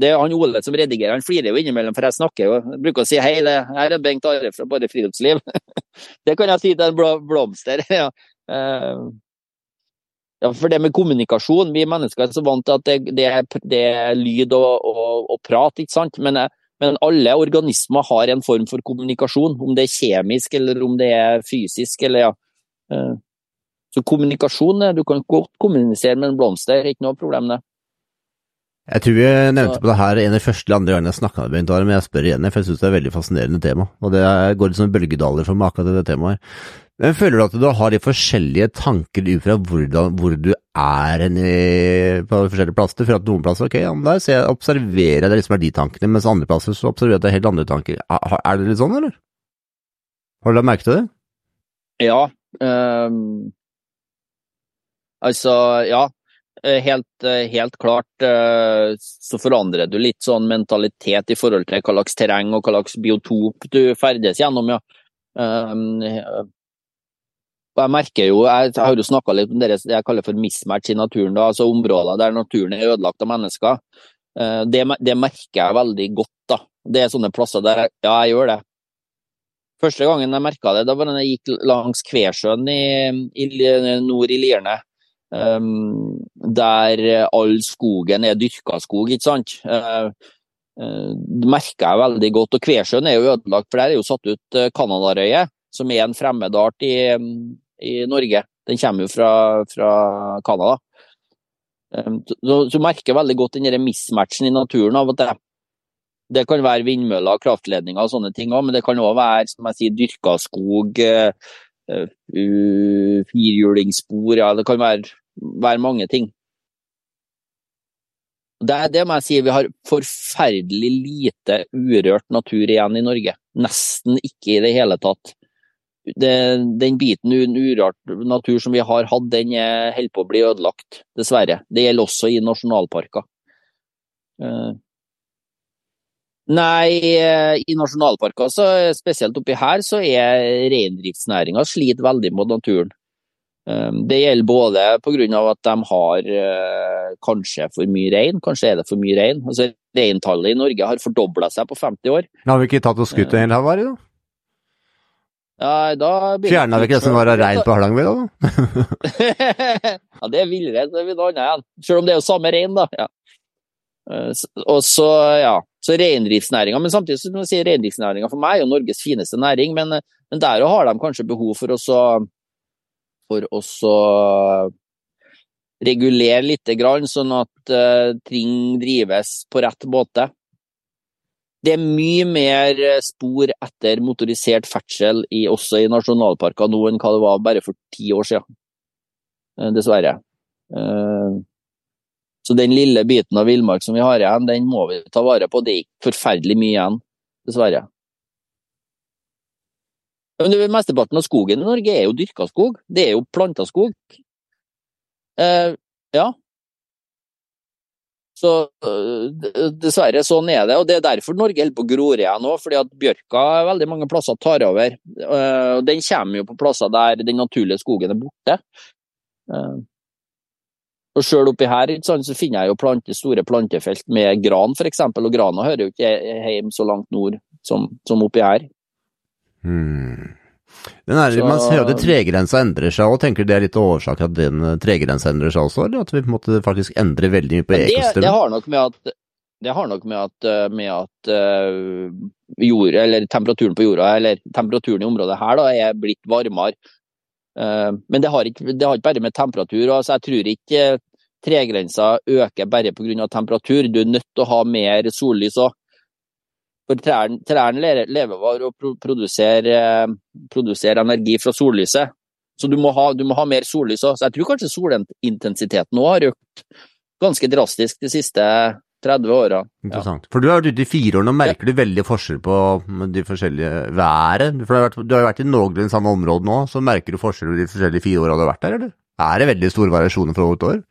det er han Ole som redigerer, han flirer jo innimellom, for jeg snakker jo. Bruker å si hei, det her er Bengt Are fra Bare friluftsliv. det kan jeg si til en blomster. ja. Uh, ja, for det med kommunikasjon, vi mennesker er så vant til at det, det, er, det er, lyd og, og, og, prat, ikke sant. Men, men, alle organismer har en form for kommunikasjon, om det er kjemisk eller om det er fysisk. eller ja. Uh, Så kommunikasjon, du kan godt kommunisere med en blomster, ikke noe problem det. Jeg tror vi nevnte på det her en av de første eller andre gangene jeg snakka med Bengt Are, men jeg spør igjen, for jeg syns det er et veldig fascinerende tema. Og det går litt sånn bølgedaler for meg akkurat det temaet. Men føler du at du har de forskjellige tanker ut fra hvor du er i, på forskjellige plasser? For at noen plasser, ok, ja, der ser jeg, observerer jeg det liksom er de tankene, mens andre plasser så observerer jeg at det er helt andre tanker. Er, er det litt sånn, eller? Har du lagt merke til det? Ja. Um, altså, ja. Helt, helt, klart så forandrer du litt sånn mentalitet i forhold til hva slags terreng og hva slags biotop du ferdes gjennom, ja. Jeg merker jo, jeg har jo snakka litt om det jeg kaller for mismatch i naturen, da, altså områder der naturen er ødelagt av mennesker. Det, det, merker jeg veldig godt. da. Det er sånne plasser der jeg, ja, jeg gjør det. Første gangen jeg merka det, da var da jeg gikk langs Kvesjøen nord i Lierne. Um, der all skogen er dyrka skog, ikke sant. Uh, uh, det merker jeg veldig godt. Og Kvesjøen er jo ødelagt, for der er jo satt ut Canadarøye, som er en fremmedart i, i, Norge. Den kommer jo fra, fra Canada. Um, så, så merker jeg veldig godt den mismatchen i naturen av og til. Det kan være vindmøller, kraftledninger og sånne ting òg, men det kan òg være som jeg sier, dyrka skog, firhjulingsspor, ja, det kan være, være mange ting. Det, det må jeg si, vi har forferdelig lite urørt natur igjen i Norge. Nesten ikke i det hele tatt. Det, den biten urørt natur som vi har hatt, den holder på å bli ødelagt, dessverre. Det gjelder også i nasjonalparker. Uh, Nei, i nasjonalparker, spesielt oppi her, så er reindriftsnæringa sliter veldig mot naturen. Det gjelder både pga. at de har kanskje for mye rein, kanskje er det for mye rein. Altså, Reintallet i Norge har fordobla seg på 50 år. Men Har vi ikke tatt og skutt en hel havari, da? Ja, da Fjerna vi ikke det som var av rein på Hardangervidda, da? ja, det er villrein, det er noe annet igjen. Selv om det er jo samme rein, da. Ja. Og så, ja, så reindriftsnæringa. Men samtidig som jeg sier reindriftsnæringa for meg er jo Norges fineste næring, men, men der har de kanskje behov for å for å regulere litt, sånn at uh, ting drives på rett måte. Det er mye mer spor etter motorisert ferdsel i, også i nasjonalparker nå enn hva det var bare for ti år siden. Dessverre. Så den lille biten av villmark som vi har igjen, den må vi ta vare på. Det er ikke forferdelig mye igjen, dessverre. Men Mesteparten av skogen i Norge er jo dyrka skog. Det er jo planta skog. Eh, ja. Så eh, dessverre, sånn er det. Og det er derfor Norge holder på å gror igjen nå, fordi at bjørka veldig mange plasser tar over. Eh, den kommer jo på plasser der den naturlige skogen er borte. Eh, og Sjøl oppi her så finner jeg jo plante, store plantefelt med gran f.eks., og grana hører jo ikke hjem så langt nord som, som oppi her. Hmm. Er, så, man ser jo at tregrensa endrer seg, og tenker det er litt årsak at den eh, tregrensa endrer seg også, eller at vi på en måte faktisk endrer veldig mye på ekosystemet? Det, det har nok med at, det har nok med at, eh, med at uh, jord, eller temperaturen på jorda, eller temperaturen i området her, da, er blitt varmere. Uh, men det har, ikke, det har, ikke, bare med temperatur altså Jeg tror ikke tregrensa øker bare pga. temperatur. Du er nødt til å ha mer sollys òg. For trærne, trærne lever av å produsere, produsere, energi fra sollyset. Så du må ha, du må ha mer sollys òg. Så jeg tror kanskje solintensiteten òg har økt ganske drastisk de siste 30 åra. Interessant. Ja. For du har vært ute i fire år, nå merker ja. du veldig forskjell på de forskjellige været? For du har, vært, du har vært i noenlunde samme område nå, så merker du forskjell på de forskjellige fire åra du har vært der, eller? Er det veldig store variasjoner fra år til år?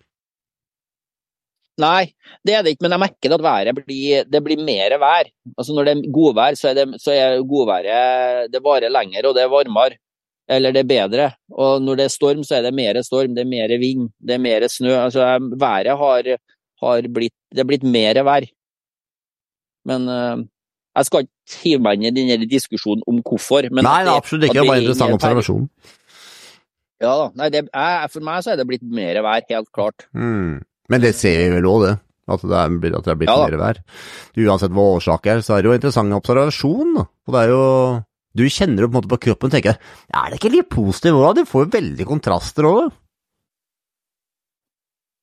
Nei, det er det ikke, men jeg merker at været blir, det blir mer vær. Altså Når det er godvær, så er, det, så er godværet det varer lenger og det er varmere. Eller det er bedre. Og når det er storm, så er det mer storm, det er mer vind, det er mer snø. Altså været har, har blitt Det er blitt mer vær. Men uh, jeg skal ikke hive meg inn i denne diskusjonen om hvorfor. nei, det, absolutt ikke. Det er en interessant observasjon. Ja da. Nei, det, jeg, for meg så er det blitt mer vær, helt klart. Mm. Men det ser vi vel òg, det. At det, er, at det er blitt ja, mer vær. Uansett hva årsaken er, så er det jo interessant observasjon. Og det er jo Du kjenner det på en måte på kroppen og tenker er det ikke litt positivt òg? Du får jo veldig kontraster òg.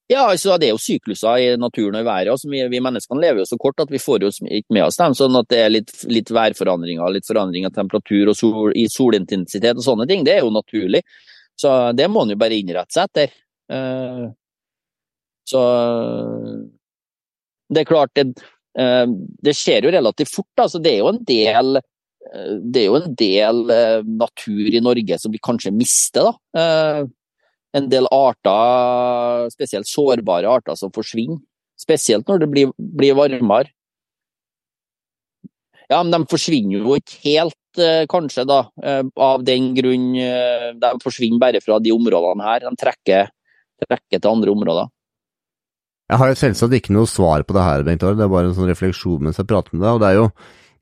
Ja, altså det er jo sykluser i naturen og i været. Altså, vi, vi menneskene lever jo så kort at vi får jo ikke med oss dem. Sånn at det er litt, litt værforandringer, litt forandring av temperatur og sol, i solintensitet og sånne ting. Det er jo naturlig. Så det må en jo bare innrette seg etter. Uh, så det er klart, det, uh, det skjer jo relativt fort. Altså, det er jo en del uh, det er jo en del natur i Norge som vi kanskje mister, da en del arter, spesielt sårbare arter, som forsvinner. Spesielt når det blir, blir varmere. Ja, men de forsvinner jo ikke helt, eh, kanskje, da, eh, av den grunn. Eh, de forsvinner bare fra de områdene her. De trekker, trekker til andre områder. Jeg har jo selvsagt ikke noe svar på det her, Bengt Are. Det er bare en sånn refleksjon mens jeg prater med deg. og det er jo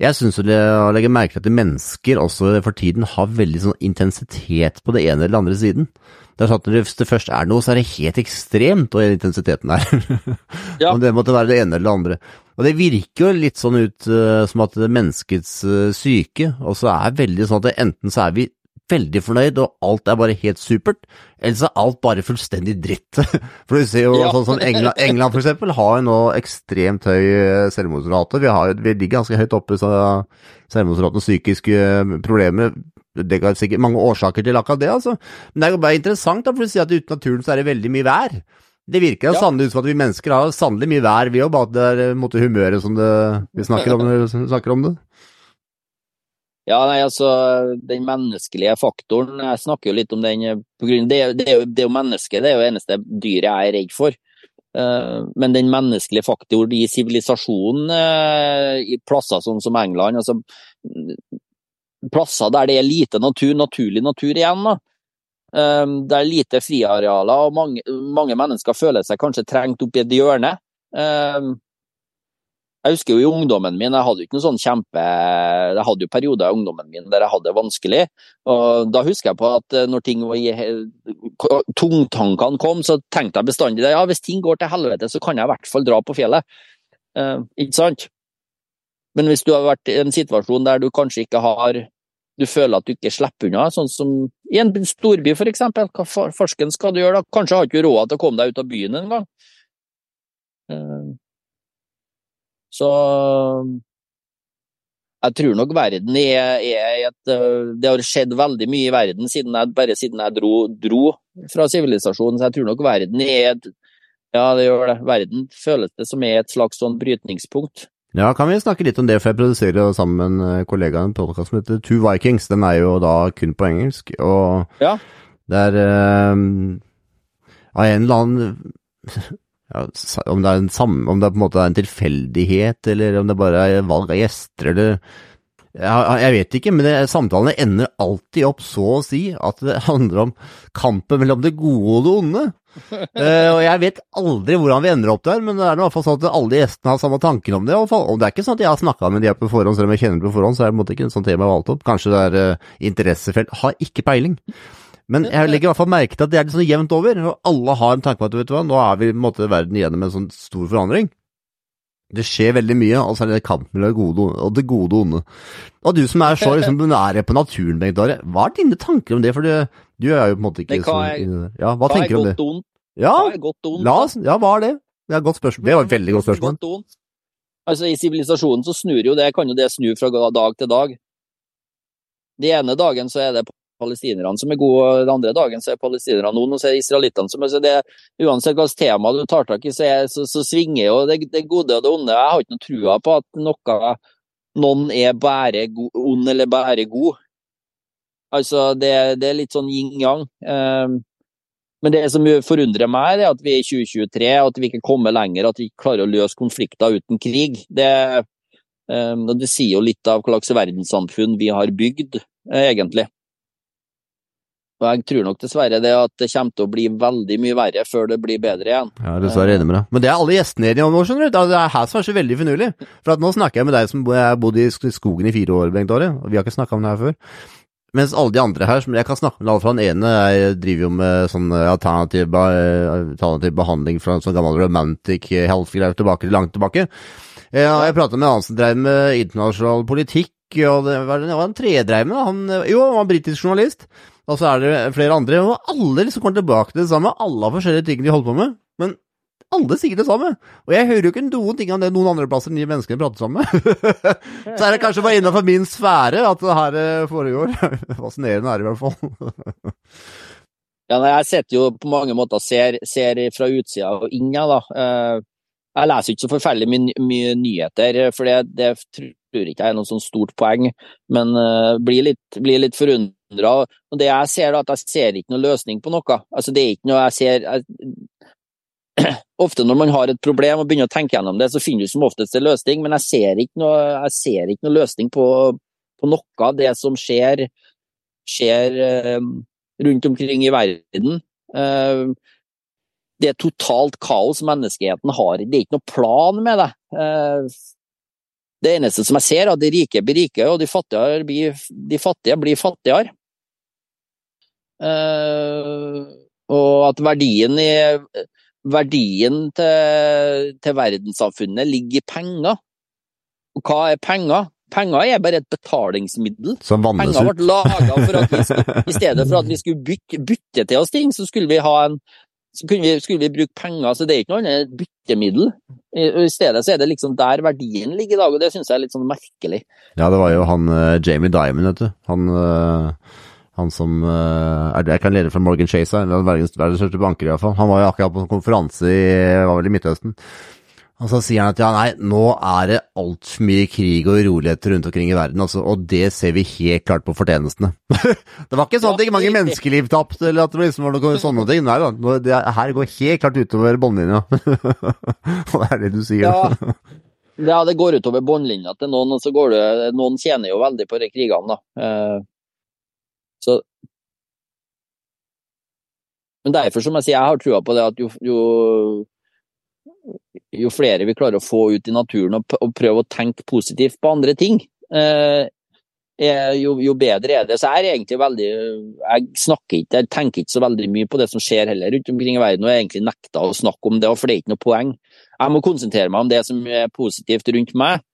jeg syns å legge merke til at mennesker også for tiden har veldig sånn intensitet på det ene eller andre siden. Det er sånn at Hvis det først er noe, så er det helt ekstremt og intensiteten er. Ja. Om det måtte være det ene eller det andre. Og det virker jo litt sånn ut uh, som at det er menneskets uh, syke også er veldig sånn at det, enten så er vi veldig fornøyd og alt er bare helt supert, Ellers er alt bare fullstendig dritt. For du ser jo ja. sånn som England, England for eksempel har jo nå ekstremt høy eh, selvmordsrate. Vi, har, vi ligger ganske høyt oppe i selvmordsraten og psykiske problemer det kan sikkert mange årsaker til akkurat det, altså. Men det er jo bare interessant, da, for å si at uten naturen så er det veldig mye vær. Det virker ja. sannelig ut som at vi mennesker har sannelig mye vær, vi òg, bare at det er eh, måte, humøret som det, vi snakker om, snakker om, det. Ja, nei, altså, den menneskelige faktoren, jeg snakker jo litt om den eh, på grunn, det, det, er jo, det er jo mennesket, det er jo det eneste dyret jeg er redd for. Uh, men den menneskelige faktoren i sivilisasjonen uh, i plasser sånn som England altså plasser der det er lite natur, naturlig natur igjen. da. Um, det er lite friarealer, og mange, mange, mennesker føler seg kanskje trengt opp i et hjørne. Jeg husker jo i ungdommen min, jeg hadde jo ikke noe sånn kjempe Jeg hadde jo perioder i ungdommen min der jeg hadde det vanskelig. og Da husker jeg på at eh, når ting var i tungtankene kom, så tenkte jeg bestandig ja, hvis ting går til helvete, så kan jeg i hvert fall dra på fjellet. Eh, ikke sant? Men hvis du har vært i en situasjon der du kanskje ikke har du føler at du ikke slipper unna, sånn som i en storby f.eks. Hva farsken skal du gjøre da? Kanskje har du ikke råd til å komme deg ut av byen engang. Så jeg tror nok verden er, er et eh, Det har skjedd veldig mye i verden siden jeg, bare siden jeg dro, dro fra sivilisasjonen, så jeg tror nok verden er et Ja, det gjør det. Verden føles det som er et slags sånn brytningspunkt. Ja, kan vi snakke litt om det, for jeg produserer sammen med en eh, kollega en podkast som heter Two Vikings. Den er jo da kun på engelsk, og ja. det er um, av en eller annen ja, om, det er en sam, om det på en måte er en tilfeldighet, eller om det bare er valg av gjester, eller jeg, jeg vet ikke, men det, samtalene ender alltid opp så å si at det handler om kampen mellom det gode og det onde uh, og jeg vet aldri hvordan vi ender opp der, men det er i hvert fall sånn at alle gjestene har samme tanker om det. Og det er ikke sånn at jeg har snakka med de på forhånd, selv om jeg kjenner dem på forhånd, så er det ikke en sånn tema jeg har valgt opp. Kanskje det er uh, interessefelt. Har ikke peiling. Men jeg legger i hvert fall merke til at det er litt sånn jevnt over, og alle har en tanke på at vet du hva, nå er vi i en måte verden igjennom en sånn stor forandring. Det skjer veldig mye, og så er det kampen mellom det gode og det gode onde. Og du som er så liksom, nære på naturen, Bengt Are, hva er dine tanker om det? For du, du er jo på en måte ikke så Ja, hva, hva tenker du om det? Ondt? Ja, la oss, ja, hva er det? Det er et godt spørsmål. Det var et veldig godt spørsmål. Altså, I sivilisasjonen så snur jo det, kan jo det snu fra dag til dag. De ene dagen så er det palestinerne som er gode, og den andre dagen så er palestinerne noen, og så er israelittene som er det, Uansett hvilket tema du tar tak i, så, er, så, så svinger jo det, det, gode og det onde. Jeg har ikke noe trua på at noe, noen er bare ond eller bare god. Altså, det, det er litt sånn yin-yang. Um, men det som forundrer meg, er at vi er i 2023, at vi ikke kommer lenger, at vi ikke klarer å løse konflikter uten krig. Det, um, det sier jo litt av hva slags verdenssamfunn vi har bygd, eh, egentlig. Og jeg tror nok dessverre det at det kommer til å bli veldig mye verre før det blir bedre igjen. Ja, dessverre enig med deg. Men det er alle gjestene enige om nå, skjønner du. Det er her som er så veldig finurlig. For nå snakker jeg med deg som har bodd i skogen i fire år, Bengt Åre, og vi har ikke snakka om det her før. Mens alle de andre her, som jeg kan snakke med alle fra den ene, jeg driver jo med sånn eh, alternativ, alternativ behandling fra en sånn gammel romantic health-greier tilbake, langt tilbake. Jeg, jeg prata med en annen som drev med internasjonal politikk, og det var, det var en tredreiv. Han, jo, han var britisk journalist, og så er det flere andre. Og alle liksom kommer tilbake til det samme. Alle har forskjellige ting de holder på med. Men alle sier det samme. Og jeg hører jo ikke noen ting om det noen andre plasser enn de menneskene prater sammen så er det kanskje bare innenfor min sfære at det her eh, foregår. Fascinerende er det i hvert fall. ja, jeg sitter jo på mange måter ser, ser fra utsida og inn, ja, da. Eh, jeg leser ikke så forferdelig mye nyheter, for det, det, tror ikke jeg er noe sånn stort poeng, men uh, blir litt, blir litt forundra. Og det jeg ser, da, at jeg ser ikke noe løsning på noe. Altså, det er ikke noe jeg ser jeg, Ofte når man har et problem og begynner å tenke gjennom det, så finner du som oftest en løsning, men jeg ser ikke noe, jeg ser ikke noe løsning på, på, noe av det som skjer, skjer uh, rundt omkring i verden. Uh, det er totalt kaos menneskeheten har. Det er ikke noe plan med det. Det eneste som jeg ser, er at de rike blir rike, og de fattige blir, de fattige blir fattigere. Uh, og at verdien, i, verdien til, til verdenssamfunnet ligger i penger. Og hva er penger? Penger er bare et betalingsmiddel. Som vannes Penger ble laga for at vi i stedet for at vi skulle bytte, bytte til oss ting, så skulle vi ha en så vi, skulle vi bruke penger, så det er ikke noe annet byttemiddel. I, I, stedet så er det liksom der verdien ligger i dag, og det syns jeg er litt sånn merkelig. Ja, det var jo han uh, Jamie Dimon, vet du. Han, uh, han som uh, er, Jeg kan lede fra Morgan Chase, verdens, største banker i hvert fall. Han var jo akkurat på en konferanse i, var vel i Midtøsten. Og så sier han at ja, nei, nå er det altfor mye krig og uroligheter rundt omkring i verden, altså, og det ser vi helt klart på fortjenestene. det var ikke sånn at ikke mange menneskeliv tapt, eller at det liksom var noe sånne ting. Nei da, det her går helt klart utover båndlinja. og det er det du sier. Ja. ja, det går utover båndlinja til noen, og så går det Noen tjener jo veldig på de krigene, da. Eh, så Men derfor, som jeg sier, jeg har trua på det at jo, jo jo flere vi klarer å få ut i naturen og, og prøve å tenke positivt på andre ting, eh, jo, jo, bedre er det. Så jeg er egentlig veldig Jeg snakker ikke, jeg tenker ikke så veldig mye på det som skjer heller rundt omkring i verden, og jeg egentlig nekta å snakke om det, for det er ikke noe poeng. Jeg må konsentrere meg om det som er positivt rundt meg,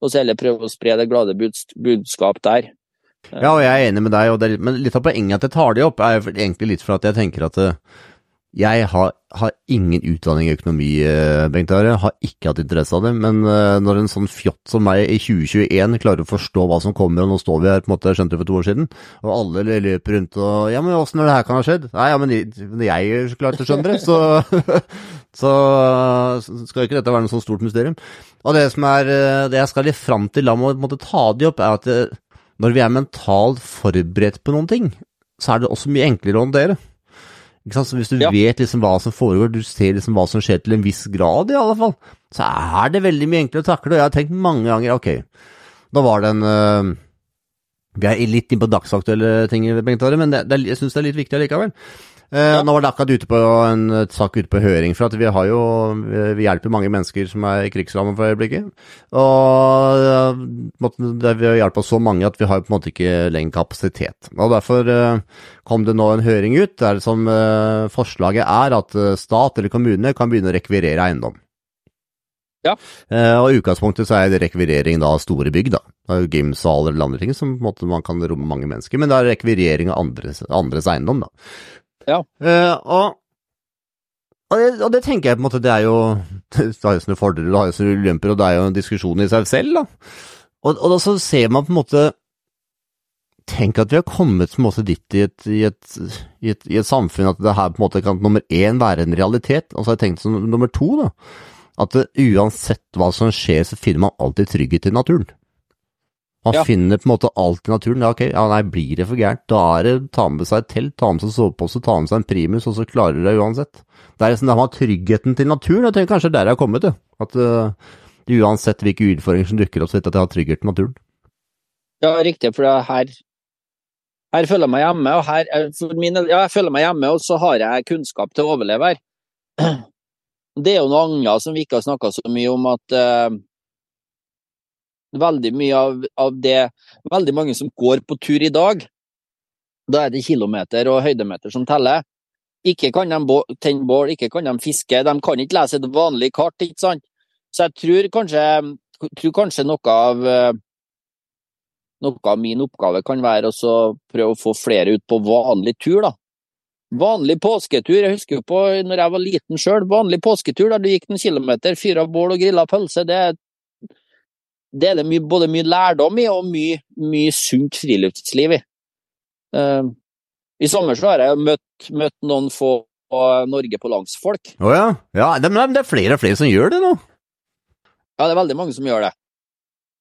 og så heller prøve å spre det glade budskap der. Ja, og jeg er enig med deg, det, men litt av poenget at jeg tar det opp, er egentlig litt for at jeg tenker at uh, jeg har, har, ingen utdanning i økonomi, eh, Bengt Are. Har ikke hatt interesse av det. Men eh, når en sånn fjott som meg i 2021 klarer å forstå hva som kommer, og nå står vi her på en måte, skjønte det for to år siden, og alle løper rundt og Ja, men åssen er det her kan ha skjedd? Nei, ja, men jeg klarte å skjønne det, så, så skal ikke dette være noe sånt stort mysterium. Og det som er eh, det jeg skal litt fram til, la meg måtte ta det opp, er at når vi er mentalt forberedt på noen ting, så er det også mye enklere å håndtere. Så hvis du ja. vet liksom hva som foregår, du ser liksom hva som skjer til en viss grad i alle fall, så er det veldig mye enklere å takle. Og jeg har tenkt mange ganger ok, da var det en uh, Vi er litt inn på dagsaktuelle ting, men det, det, jeg syns det er litt viktig allikevel. Uh, ja. Nå var det akkurat ute på en sak ute på høring, for at vi har jo Vi hjelper mange mennesker som er i krigsrammen for øyeblikket. Og det, vi har hjulpet så mange at vi har på en måte ikke lenger kapasitet. Og Derfor kom det nå en høring ut der som forslaget er at stat eller kommune kan begynne å rekvirere eiendom. Ja. og I utgangspunktet så er det rekvirering av store bygg, da. Gymsaler eller andre ting som på en måte man kan romme mange mennesker. Men det er rekvirering av andres, andres eiendom, da. Ja. Uh, og, og, det, og, det, tenker jeg på en måte, det er jo Det har jo sine fordeler, det har jo sine ulemper, og det er jo en diskusjon i seg selv, da. Og, og da så ser man på en måte Tenk at vi har kommet på en måte dit i et, i, et, i, et, i et, samfunn at det her på en måte kan nummer én være en realitet. Og så har jeg tenkt som nummer to, da. At uansett hva som skjer, så finner man alltid trygghet i naturen. Man ja. finner på en måte alt i naturen. Ja, ok, ja, nei, blir det for gærent, da er det ta med seg et telt, ta med seg sovepose, ta med seg en primus, og så klarer du det uansett. Det er liksom det med tryggheten til naturen, jeg tenker kanskje der jeg har kommet til. At uh, uansett hvilke utfordringer som dukker opp, så vet jeg at jeg har trygghet til naturen. Ja, riktig, for her, her føler jeg meg hjemme, og her, mine, ja, jeg føler meg hjemme, og så har jeg kunnskap til å overleve her. Det er jo noe annet som vi ikke har snakka så mye om, at uh, veldig mye av, av, det Veldig mange som går på tur i dag, da er det kilometer og høydemeter som teller. Ikke kan de tenne bål, ikke kan de fiske, de kan ikke lese et vanlig kart, ikke sant. Så jeg tror kanskje, tror kanskje noe av noe av min oppgave kan være å prøve å få flere ut på vanlig tur, da. Vanlig påsketur. Jeg husker jo på når jeg var liten sjøl. Vanlig påsketur der du gikk noen kilometer, fyra bål og grilla pølse. Det, det er det mye, både mye lærdom i og mye, mye sunt friluftsliv i. Uh, I sommer så har jeg møtt, møtt noen få Norge på langs-folk. Å oh, ja. ja det, det, er flere og flere som gjør det nå? Ja, det er veldig mange som gjør det.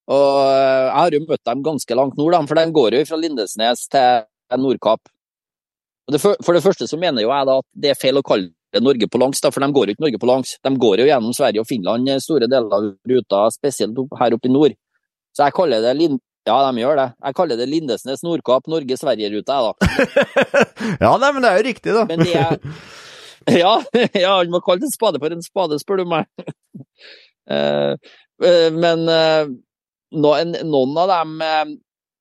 Og eh, jeg har jo møtt dem ganske langt nord, for de går jo fra Lindesnes til Nordkapp. For, det første så mener jo jeg da at det er feil å kalle Norge på langs, da, for de går jo ikke Norge på langs. De går jo gjennom Sverige og Finland store deler av ruta, spesielt her oppe i nord. Så jeg kaller det Lind... Ja, de gjør det. Jeg kaller det Lindesnes Nordkapp Norge-Sverige-ruta, jeg, da. ja, nei, men det er jo riktig, da. men det er... Ja, ja, han må kalle en spade for en spade, spør du meg. Eh, eh, men eh, noen av dem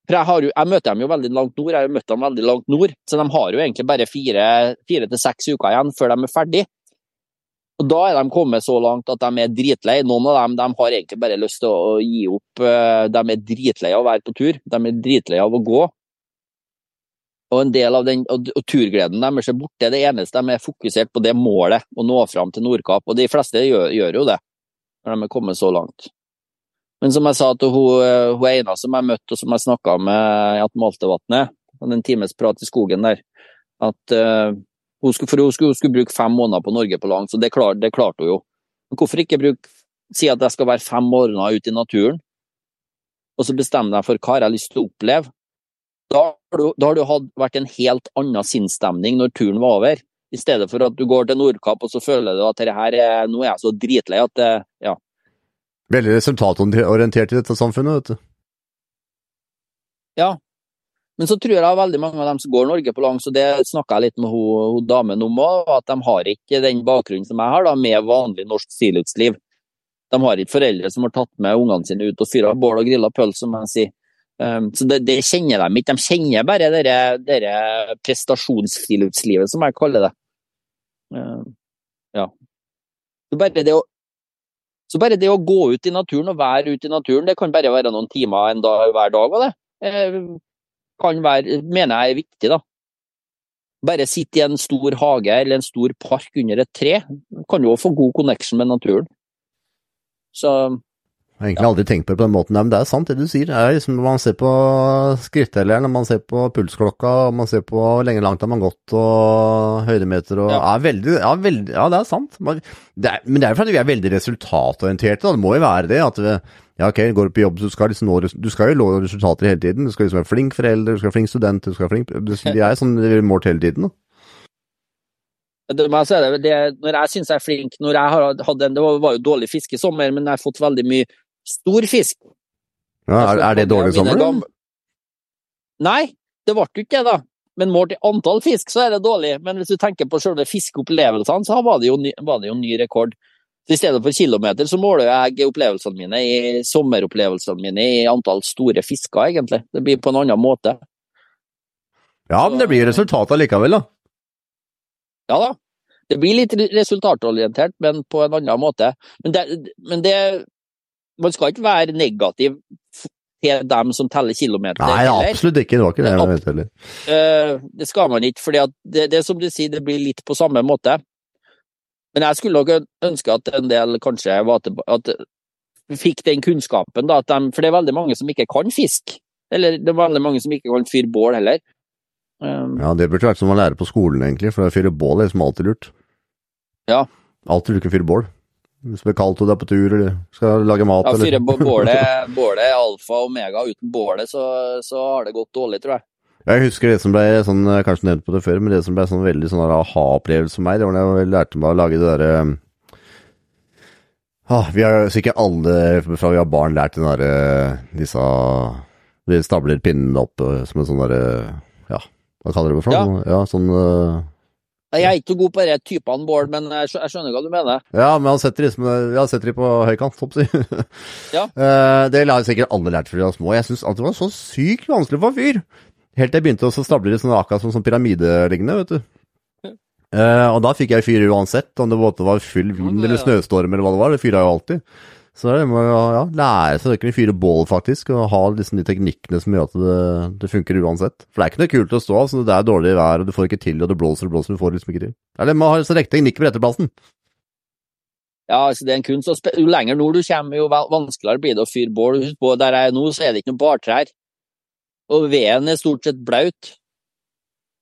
for jeg, jo, jeg, møter dem jo veldig langt nord, jeg har møtt dem veldig langt nord, så de har jo egentlig bare fire, fire til seks uker igjen før de er ferdig. Og Da er de kommet så langt at de er dritlei. Noen av dem de har egentlig bare lyst til å gi opp. De er dritlei av å være på tur, de er dritlei av å gå. Og en del av den, og, og turgleden deres er borte. Det eneste de er fokusert på, det målet, å nå fram til Nordkapp. Og de fleste gjør, gjør jo det, når de er kommet så langt. Men som jeg sa til hun, eh, ene som jeg møtte og som jeg snakka med i Atmaltevatnet, en times prat i skogen der, at uh, hun, skulle, hun skulle, hun skulle, bruke fem måneder på Norge på langs, og det, klar, det klarte hun jo. Men hvorfor ikke bruke, si at jeg skal være fem måneder ute i naturen, og så bestemmer jeg for hva jeg har lyst til å oppleve? Da har, du, da har du hatt, vært en helt annen sinnsstemning når turen var over. I stedet for at du går til Nordkapp og så føler du at her er, nå er jeg så dritlei at det, ja, Veldig resultatorientert i dette samfunnet, vet du. Ja, men så tror jeg veldig mange av dem som går Norge på langs, og det snakka jeg litt med hun, damen om òg, at de har ikke den bakgrunnen som jeg har, da, med vanlig norsk friluftsliv. De har ikke foreldre som har tatt med ungene sine ut og fyra bål og grilla pølse, som jeg sier. Um, så det, det, kjenner de ikke. De kjenner bare det prestasjonsfriluftslivet, som jeg kaller det. Um, ja. bare det å så bare det å gå ut i naturen og være ute i naturen, det kan bare være noen timer en dag hver dag. Og det eh, kan være, mener jeg er viktig, da. Bare sitte i en stor hage eller en stor park under et tre, kan jo få god connection med naturen. Så jeg har egentlig aldri tenkt på det på den måten, men det er sant det du sier. Det er liksom, man ser på skrittelleren, man ser på pulsklokka, man ser på hvor lenge langt har man gått og høydemeter og ja. Er veldig, ja, veldig, ja, det er sant. Man, det er, men det er fordi vi er veldig resultatorienterte. Da. Det må jo være det. at vi, ja, ok, går du på jobb, så skal, liksom nå, du skal jo nå resultater hele tiden. Du skal liksom være flink forelder, du skal være flink student, du skal være flink De er sånn målt hele tiden. da. Det, det, når jeg syns jeg er flink når jeg har hatt en, Det var jo dårlig fiske i sommer, men jeg har fått veldig mye Stor fisk. Ja, er, er, det dårlig sommer. Nei, det ble jo ikke det, da. Men målt i antall fisk, så er det dårlig. Men hvis du tenker på selve fiskeopplevelsene, så var det, jo ny, var det jo ny rekord. Så I stedet for kilometer, så måler jeg opplevelsene mine i sommeropplevelsene mine i antall store fisker, egentlig. Det blir på en annen måte. Ja, men det blir resultatet likevel, da. Ja da. Det blir litt resultatorientert, men på en annen måte. Men det, men det man skal ikke være negativ til dem som teller kilometer. Nei, absolutt ikke. Det var ikke det jeg mente heller. Uh, det skal man ikke, for det, det som du sier, det blir litt på samme måte. Men jeg skulle nok ønske at en del kanskje at fikk den kunnskapen, da, de, for det er veldig mange som ikke kan fiske. Eller det er veldig mange som ikke kan fyre bål heller. Um, ja, det burde vært som å lære på skolen, egentlig, for å fyre bål er liksom alltid lurt. Ja. Alltid lurt å fyre bål. Hvis det blir kaldt og du er på tur eller skal lage mat. Ja, fyre bålet, bålet alfa og omega. Uten bålet så, så, har det gått dårlig, tror jeg. Jeg husker det som ble sånn, kanskje nevnt på det før, men det som ble sånn veldig sånn aha-opplevelse for meg, det var da jeg lærte meg å lage det derre ah, Vi har sikkert alle fra vi har barn lært den derre disse Vi stabler pinnene opp eh, som en sånn derre Ja, hva kaller du det for noe? Ja. ja, sånn jeg er ikke god på de typene Bård, men jeg skjønner hva du mener. Ja, men han setter, liksom, jeg setter de på høykant, hopp si. ja. Eh, det har sikkert alle lært fra de var små. Jeg syns det var så sykt vanskelig for en fyr. Helt til jeg begynte å stable de sånn akkurat som sånn pyramidelignende, vet du. Uh, og da fikk jeg fyr uansett, om det var full vind eller snøstorm eller hva det var. Det fyra jo alltid. Så det må jo ja, lære seg å kunne fyre bål, faktisk, og ha liksom de teknikkene som gjør at det, det funker uansett. For det er ikke noe kult å stå, så det er dårlig vær, og du får ikke til, og det blåser og blåser, du får liksom ikke til. Eller man har så riktig teknikk på retteplassen. Ja, altså det er en kunst. Jo lenger nord du kommer, jo vanskeligere blir det å fyre bål. Husk på, der jeg er nå, så er det ikke noen bartrær. Og veden er stort sett blaut.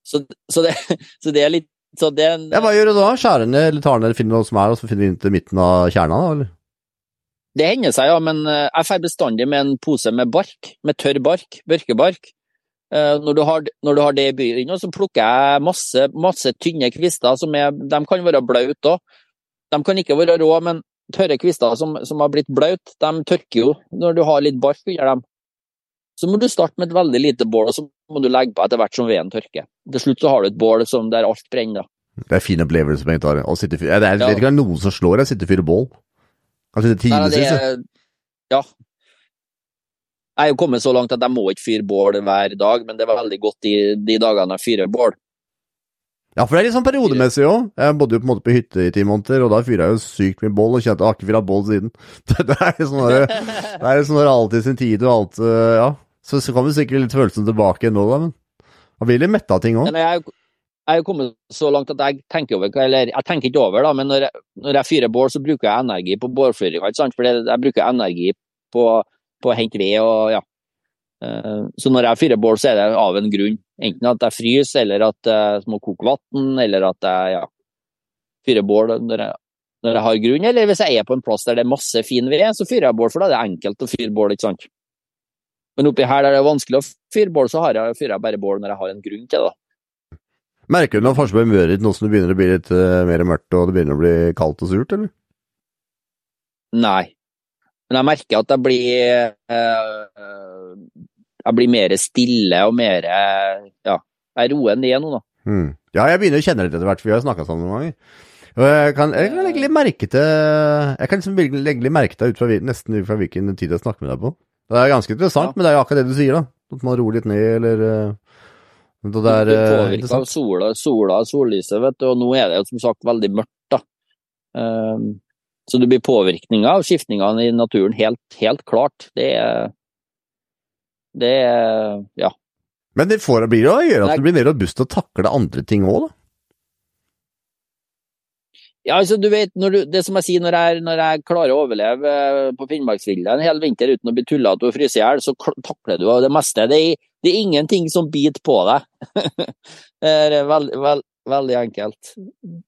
Så, så, det, så det er litt så det, er en- Ja, hva gjør du da? Skjærer ned, eller tar ned, finner noe som er, og så finner vi inn til midten av kjerna, da, eller? Det hender seg, ja, men eh, jeg drar bestandig med en pose med bark, med tørr bark, børkebark. Eh, Når du har, når du har det i byen, så plukker jeg masse, masse tynne kvister som er De kan være blaute òg. De kan ikke være rå, men tørre kvister som, som har blitt blaute, de tørker jo når du har litt bark under dem. Så må du starte med et veldig lite bål, og så må du legge på etter hvert som veden tørker. Til slutt så har du et bål som der alt brenner. da. Det er en fin opplevelse. Å sitte ja, Det er Ja. ikke noen som slår deg, sitte og fyre bål. Kan sitte Nei, det timevis. ja. er- Ja. Jeg er jo kommet så langt at jeg må ikke fyre bål hver dag, men det var veldig godt de, de dagene jeg fyrer bål. Ja, for det er litt sånn periodemessig òg. Jeg bodde jo på en måte på hytte i ti måneder, og da fyra jeg jo sykt mye bål, og kjente jeg har ikke fyrt bål siden. Det er sånn der, det er sånn alt sin tid og alt øh, Ja. Så, så kommer sikkert litt følelsen tilbake nå, da, men man blir litt metta av ting òg. Jeg er kommet så langt at jeg tenker over Eller jeg tenker ikke over, da, men når jeg, når jeg fyrer bål, så bruker jeg energi på bålfyringa? For jeg bruker energi på, på å hente ved og ja. Eh, Så når jeg fyrer bål, så er det av en grunn. Enten at jeg fryser, eller at jeg må koke vann, eller at jeg ja, fyrer bål når jeg, når jeg har grunn. Eller hvis jeg er på en plass der det er masse fin ved, så fyrer jeg bål, for da er det enkelt å fyre bål, ikke sant. Men oppi her der det er vanskelig å fyre bål, så fyrer jeg bare bål når jeg har en grunn til det. Merker du noe forskjell på humøret ditt nå som det begynner å bli litt uh, mer mørkt og det begynner å bli kaldt og surt, eller? Nei. Men jeg merker at jeg blir uh, Jeg blir mer stille og mer Ja, jeg roer ned nå, da. Hmm. Ja, jeg begynner å kjenne det etter hvert, for vi har snakka sammen noen ganger. Og jeg kan, jeg kan legge litt merke til Jeg kan liksom legge litt merke til ut fra, nesten ut fra hvilken tid jeg snakker med deg på. Det er ganske interessant, Ja. men det er jo akkurat det du sier, da. At man roer litt ned, eller øh, Det Du er blir øh, påvirka av sola, sola sollyset, vet du, og nå er det jo som sagt veldig mørkt, da. Um, så det blir påvirkninger av skiftningene i naturen, helt, helt klart. Det er Det er Ja. Men det får, blir å gjøre at du blir mer robust til å takle andre ting òg, da. Ja, altså du vet, når du, det som jeg sier, når jeg, når jeg klarer å overleve eh, på Finnmarksvidda en hel vinter uten å bli tullete og fryse i hjel, så takler du det meste. Det er, det er ingenting som biter på deg. det er veldig, veld, veldig enkelt.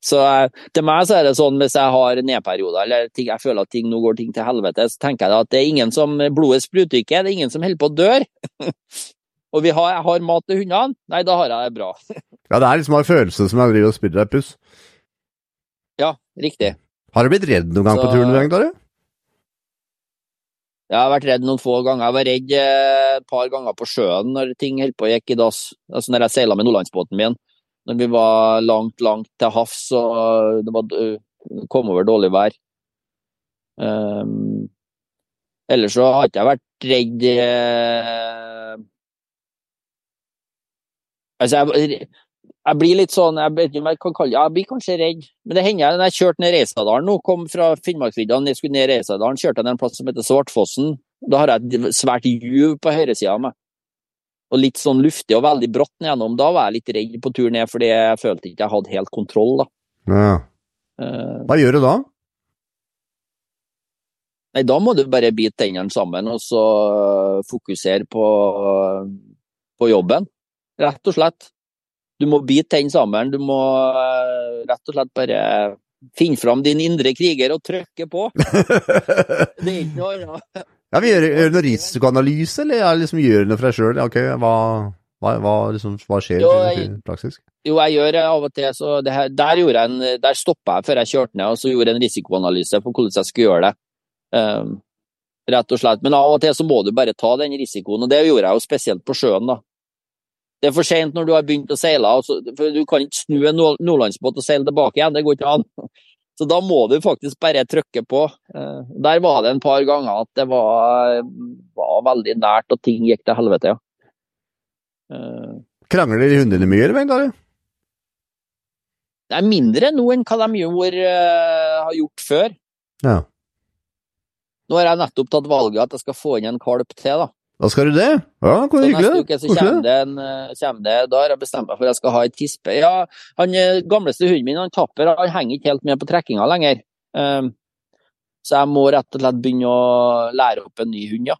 Så eh, til meg så er det sånn hvis jeg har nedperioder, eller ting, jeg føler at ting, nå går ting til helvete, så tenker jeg at det er ingen som blodet spruter ikke, det er ingen som holder på å dø. og vi har, jeg har mat til hundene, nei, da har jeg det bra. Ja, det er liksom en følelse som jeg driver og spiller deg puss. Ja, riktig. Har du blitt redd noen gang på Så- turen, Bengt Are? Jeg har vært redd noen få ganger. Jeg var redd eh, et par ganger på sjøen når ting holdt på å gikk i dass. Altså når jeg seila med Nordlandsbåten min. Når vi var langt, langt til havs og det var, kom over dårlig vær. Um, ellers så har ikke jeg vært redd uh, Altså, jeg, jeg blir litt sånn Jeg vet ikke om jeg kan kalle det Jeg blir kanskje redd. Men det hender jeg når jeg kjørte ned Reisadalen nå, kom fra Finnmarksvidda, jeg skulle ned Reisadalen, kjørte jeg ned en plass som heter Svartfossen. Da har jeg et svært juv på høyresida av meg. Og litt sånn luftig og veldig bratt nedgjennom. Da var jeg litt redd på tur ned, fordi jeg følte ikke jeg hadde helt kontroll, da. Ja. Eh, Hva gjør du da? Nei, da må du bare bite tennene sammen og så fokusere på, på jobben. Rett og slett. Du må bite tennene sammen. Du må eh, rett og slett bare finne fram din indre kriger og trykke på. Det er ikke noe annet. Ja, vi gjør, gjør du noe risikoanalyse, eller jeg liksom gjør noe for deg sjøl? Ok, hva, hva, hva, liksom, hva skjer Jo, jeg- praksis? Jo, jeg gjør av og til. Så her, der gjorde jeg en, der stoppa jeg før jeg kjørte ned, og så gjorde jeg en risikoanalyse på hvordan jeg skulle gjøre det. Um, rett og slett. Men av og til så må du bare ta den risikoen, og det gjorde jeg jo spesielt på sjøen. da. Det er for sent når du har begynt å seile, Altså, for du kan ikke snu en nordlandsbåt og seile tilbake igjen. Det går ikke an. Så da må du faktisk bare trykke på. Eh, Der var det en par ganger at det var, var veldig nært, og ting gikk til helvete, ja. Eh, Krangler hundene mye, eller, Are? Det er mindre nå enn hva de gjorde, eh, har gjort før. Ja. Nå har jeg nettopp tatt valget at jeg skal få inn en kalp til, da. Da skal du det? Ja, hvor hyggelig. neste uke så kommer det en eh, kommer det, Da har jeg bestemt meg for at jeg skal ha ei tispe. Ja, han eh, gamleste hunden min, han Tapper, han henger ikke helt med på trekkinga lenger. Um, så jeg må rett og slett begynne å lære opp en ny hund, ja.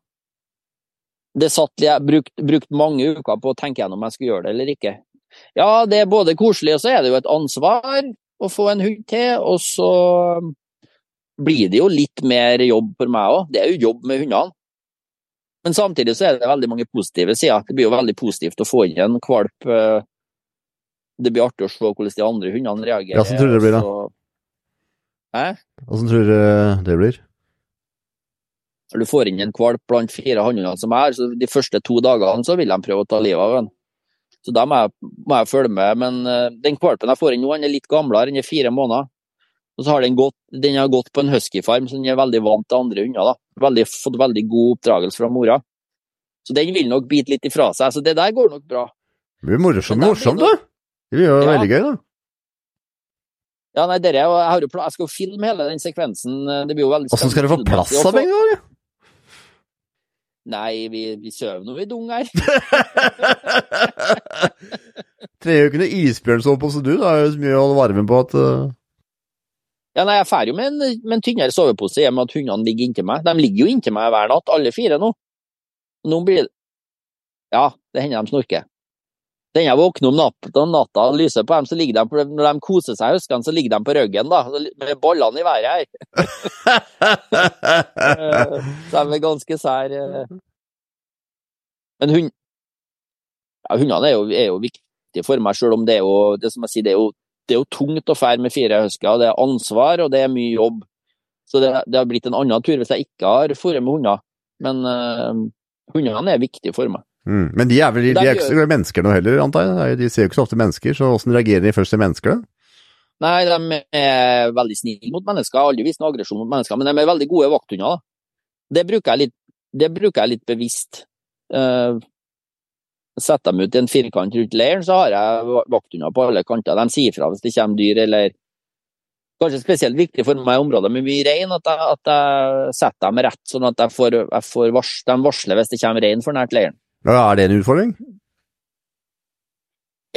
Det satt jeg brukt, brukt mange uker på å tenke gjennom om jeg skulle gjøre det eller ikke. Ja, det er både koselig, og så er det jo et ansvar å få en hund til, og så blir det jo litt mer jobb for meg òg. Det er jo jobb med hundene. Men samtidig så er det veldig mange positive sider. Det blir jo veldig positivt å få inn en valp. eh, Det blir artig å se hvordan de andre hundene reagerer. Ja, sånn tror du det blir, da? Hæ? Åssen tror du det blir? Når du får inn en valp blant fire hannhunder som er, så de første to dagene så vil de prøve å ta livet av den. Så da må jeg, må jeg følge med. Men eh, den valpen jeg får inn nå, han er litt gamlere, han er fire måneder. Og så har den gått, den har gått på en huskyfarm, så den er veldig vant til andre hunder. da. Veldig, fått veldig god oppdragelse fra mora. Så den vil nok bite litt ifra seg, så det der går nok bra. Det blir morsomt, morsomt da. Det blir jo Ja. veldig gøy, da. Ja, nei, dere, jeg, har jo, jeg skal jo filme hele den sekvensen. Det blir jo veldig Åssen skal du få plass av begge, eller? Nei, vi, vi sover nå i dung her. Trenger jo ikke noe isbjørnsove som du, da. Det er jo så mye å holde varmen på at uh... Ja, nei, Jeg drar jo med en, med en tynnere sovepose i og med at hundene ligger inntil meg. De ligger jo inntil meg hver natt, alle fire nå. Nå blir det Ja, det hender de snorker. Den jeg våkner om natta, natta lyser på dem, så ligger de på, når de koser seg husker høstene, så ligger de på ryggen, da, med ballene i været her. Eh, Så de er ganske sær. eh. Men hund... ja, hundene er jo, er jo viktige for meg, selv om det er jo det som jeg sier, det er jo, det er jo tungt å fære med fire husker. Det er ansvar, og det er mye jobb. Så det, det har blitt en annen tur hvis jeg ikke har vært med hunder. Men uh, hundene er viktige for meg. mm. Men de er vel de De er ikke så mennesker nå heller, antar jeg? De ser jo ikke så ofte mennesker, så hvordan reagerer de først til mennesker, da? Nei, de er veldig snille mot mennesker. Aldri vist noe aggresjon mot mennesker, men de er veldig gode vakthunder. da. Det bruker jeg litt, det bruker jeg litt bevisst. Uh, setter dem ut i en firkant rundt leiren, så har jeg va- vakthunder på alle kanter. De sier fra hvis det kommer dyr, eller Kanskje spesielt viktig for meg i områder med mye rein, at jeg, at jeg setter dem rett, sånn at jeg får, jeg får vars, de varsler hvis det kommer rein for nært leiren. Ja, er det en utfordring?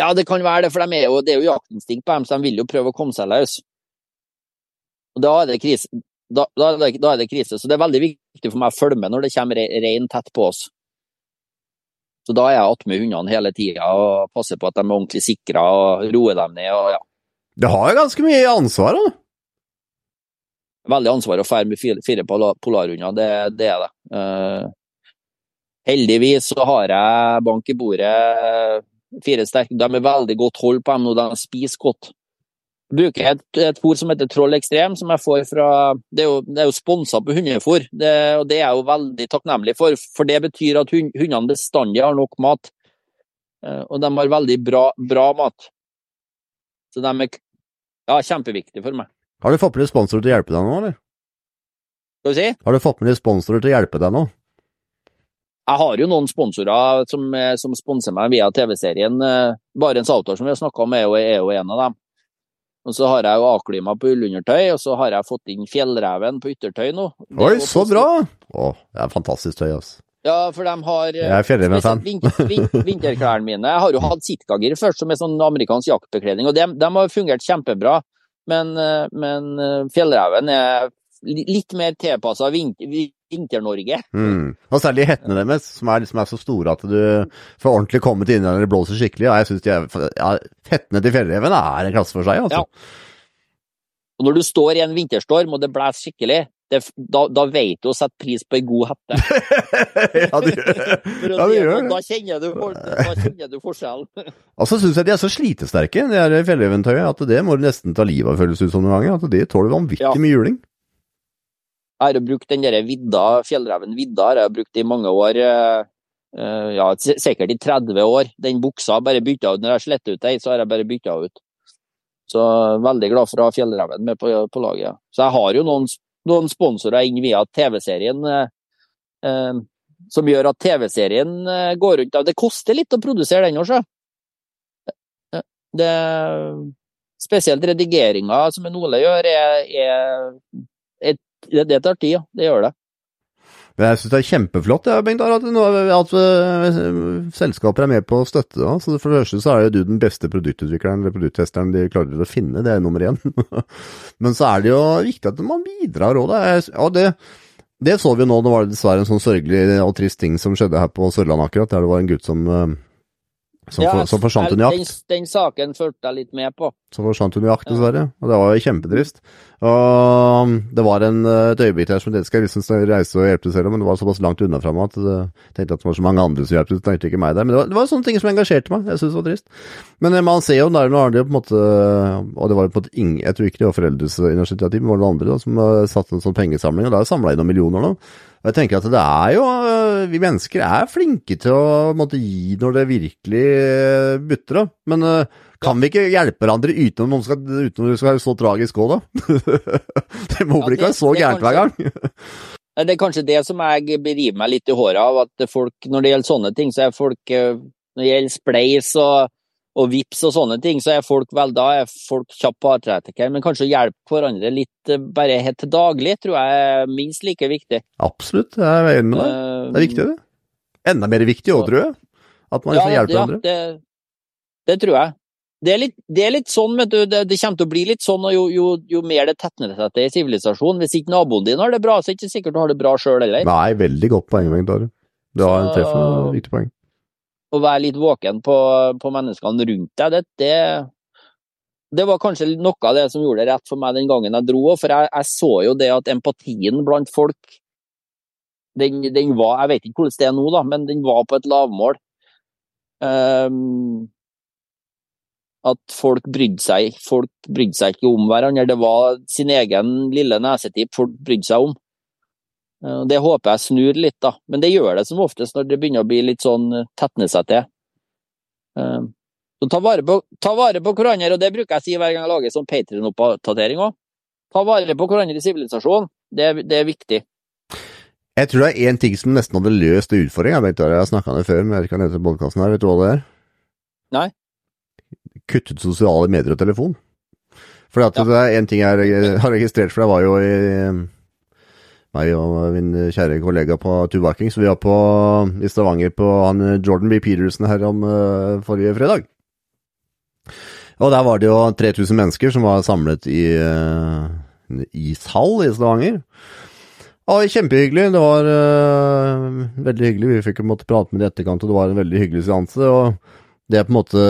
Ja, det kan være det, for de er jo, det er jo jaktinstinkt på dem, så de vil jo prøve å komme seg løs. Og da er det krise. Da, da, da er det krise. Så det er veldig viktig for meg å følge med når det kommer re- rein tett på oss. Så da er jeg attmed hundene hele tida og passer på at de er ordentlig sikra og roer dem ned. og ja. Det har jo ganske mye ansvar, da. Veldig ansvar å fære med fire, fire polarhunder, det, det er det. Uh, heldigvis så har jeg bank i bordet, fire sterke. De er veldig godt hold på dem nå, de spiser godt. Jeg bruker et, et fôr som heter Troll Ekstrem, som jeg får fra Det er jo, det er jo sponsa på hundefôr, det, og det er jeg jo veldig takknemlig for. For det betyr at hund, hundene bestandig har nok mat. Eh, og de har veldig bra, bra mat. Så de er ja, kjempeviktige for meg. Har du fått med deg sponsorer til å hjelpe deg nå, eller? Skal vi si? Har du fått med deg sponsorer til å hjelpe deg nå? Jeg har jo noen sponsorer som, eh, som sponser meg via TV-serien. eh, Barents Outdoor, som vi har snakka om, er jo, er jo en av dem. Og så har jeg jo A-klima på ullundertøy, og så har jeg fått inn Fjellreven på yttertøy nå. Det Oi, så bra! Å, det er fantastisk tøy, altså. Ja, for de har eh, Jeg er Fjellreven-fan. vin- vin- vinterklærne mine. Jeg har jo hatt Sitkagir først, som er sånn amerikansk jaktbekledning, og de, de har fungert kjempebra. Men, eh, men eh, Fjellreven er litt mer tilpassa Vinter-Norge. Mm. Og særlig hettene deres, som er, som er så store at du får ordentlig kommet inn når det blåser skikkelig. Og jeg synes de er, ja, Hettene til fjellreven er en klasse for seg, altså. Og når du står i en vinterstorm og det blåser skikkelig, det, da, da vet du å sette pris på ei god hette. Ja, de gjør det. Ja, det gjør sånn. Da kjenner du, da kjenner du forskjellen. Og så syns jeg de er så slitesterke, det fjellreventøyet, at det må du nesten ta livet av, føles ut som noen ganger. At de tåler vanvittig Ja. mye juling. Jeg har brukt den der vidda, fjellreven vidda har jeg brukt i mange år. eh, eh, ja, sikkert i 30 år. Den buksa bare bytta ut. Når jeg sletter ut ei, så har jeg bare bytta ut. Så veldig glad for å ha fjellreven med på, på laget. Så jeg har jo noen, noen sponsorer inn via TV-serien. Eh, eh, som gjør at TV-serien går rundt. Det koster litt å produsere den òg. Det, spesielt redigeringa som en Ole gjør, er, er det, det tar tid, ja. Det gjør det. Jeg syns det er kjempeflott ja, Bengt, at, at uh, selskaper er med på å støtte det. Så for det første så er jo du den beste produktutvikleren eller produkttesteren de klarer å finne, det er nummer én. Men så er det jo viktig at man bidrar òg, ja, det, det, så vi jo nå, det var dessverre en sånn sørgelig og trist ting som skjedde her på Sørlandet akkurat, der det var en gutt som uh, som, ja, for, som forsvant under jakt. Den, den saken fulgte jeg litt med på. Som forsvant under jakt, dessverre. Og det var jo kjempetrist. Og um, det var en, et øyeblikk der som det skal liksom reise og hjelpe til selv om, men det var såpass langt unna fra meg at jeg tenkte at det var så mange andre som hjalp til, tenkte ikke meg der. Men det var, det var, sånne ting som engasjerte meg. Jeg syntes det var trist. Men eh, man ser jo der, nå har de jo på en måte Og det var jo på en måte ingen Jeg tror ikke det var foreldres initiativ, men det var noen andre da, som uh, satte en sånn pengesamling, og da er samla inn noen millioner nå. Og jeg tenker at det er jo øh, Vi mennesker er flinke til å måtte gi når det virkelig øh, butter, av. Men uh, kan vi ikke hjelpe hverandre uten om skal, det skal være så tragisk òg, da? det må vel ikke være så gærent hver gang? det er kanskje det som jeg beriver meg litt i håret av, at folk, når det gjelder sånne ting, så er folk Når det gjelder spleis og og vips og sånne ting, så er folk vel da er folk kjappe på avtrekker. Men kanskje å hjelpe hverandre litt eh, bare helt til daglig, tror jeg er minst like viktig. Absolutt, jeg er enig med deg. Det er viktig, det. Enda mer viktig òg, tror jeg. At man liksom ja, hjelper hverandre. Det, det, tror jeg. Det er, litt, det er litt sånn, vet du, det, det, kommer til å bli litt sånn jo, jo, jo mer det tetner seg til i sivilisasjonen. Hvis ikke naboen din har det bra, så er det ikke sikkert du har det bra sjøl heller. Nei, veldig godt poeng, Bengt Are. Du har en treffende viktig poeng å være litt våken på, på menneskene rundt deg, det, det, det, var kanskje noe av det som gjorde det rett for meg den gangen jeg dro. For jeg, jeg så jo det at empatien blant folk, den, den, var Jeg vet ikke hvordan det er nå, da, men den var på et lavmål. Um, at folk brydde seg. Folk brydde seg ikke om hverandre. Det var sin egen lille nesetipp folk brydde seg om. Eh, det håper jeg snur litt, da. Men det gjør det som oftest når det begynner å bli litt sånn eh, tetne seg til. Eh, så ta vare, på, ta vare på hverandre, og det bruker jeg å si hver gang jeg lager sånn Patrion-oppdatering òg. Ta vare på hverandre i sivilisasjonen. Det, det, er viktig. Jeg tror det er én ting som nesten hadde løst utfordringa. Jeg har snakka om det før, men jeg vet ikke hva det heter podkasten her. Vet du hva det er? Nei. Kuttet sosiale medier og telefon. For ja. det er én ting jeg har registrert, for det var jo i meg og min kjære kollega på Tuvaking. Så vi var på, i Stavanger på han Jordan B. Peterson her om uh, forrige fredag. Og der var det jo 3000 mennesker som var samlet i uh, en ishall i Stavanger. Og kjempehyggelig. Det var uh, veldig hyggelig. Vi fikk en måte prate med dem i etterkant, og det var en veldig hyggelig seanse. Og det jeg på en måte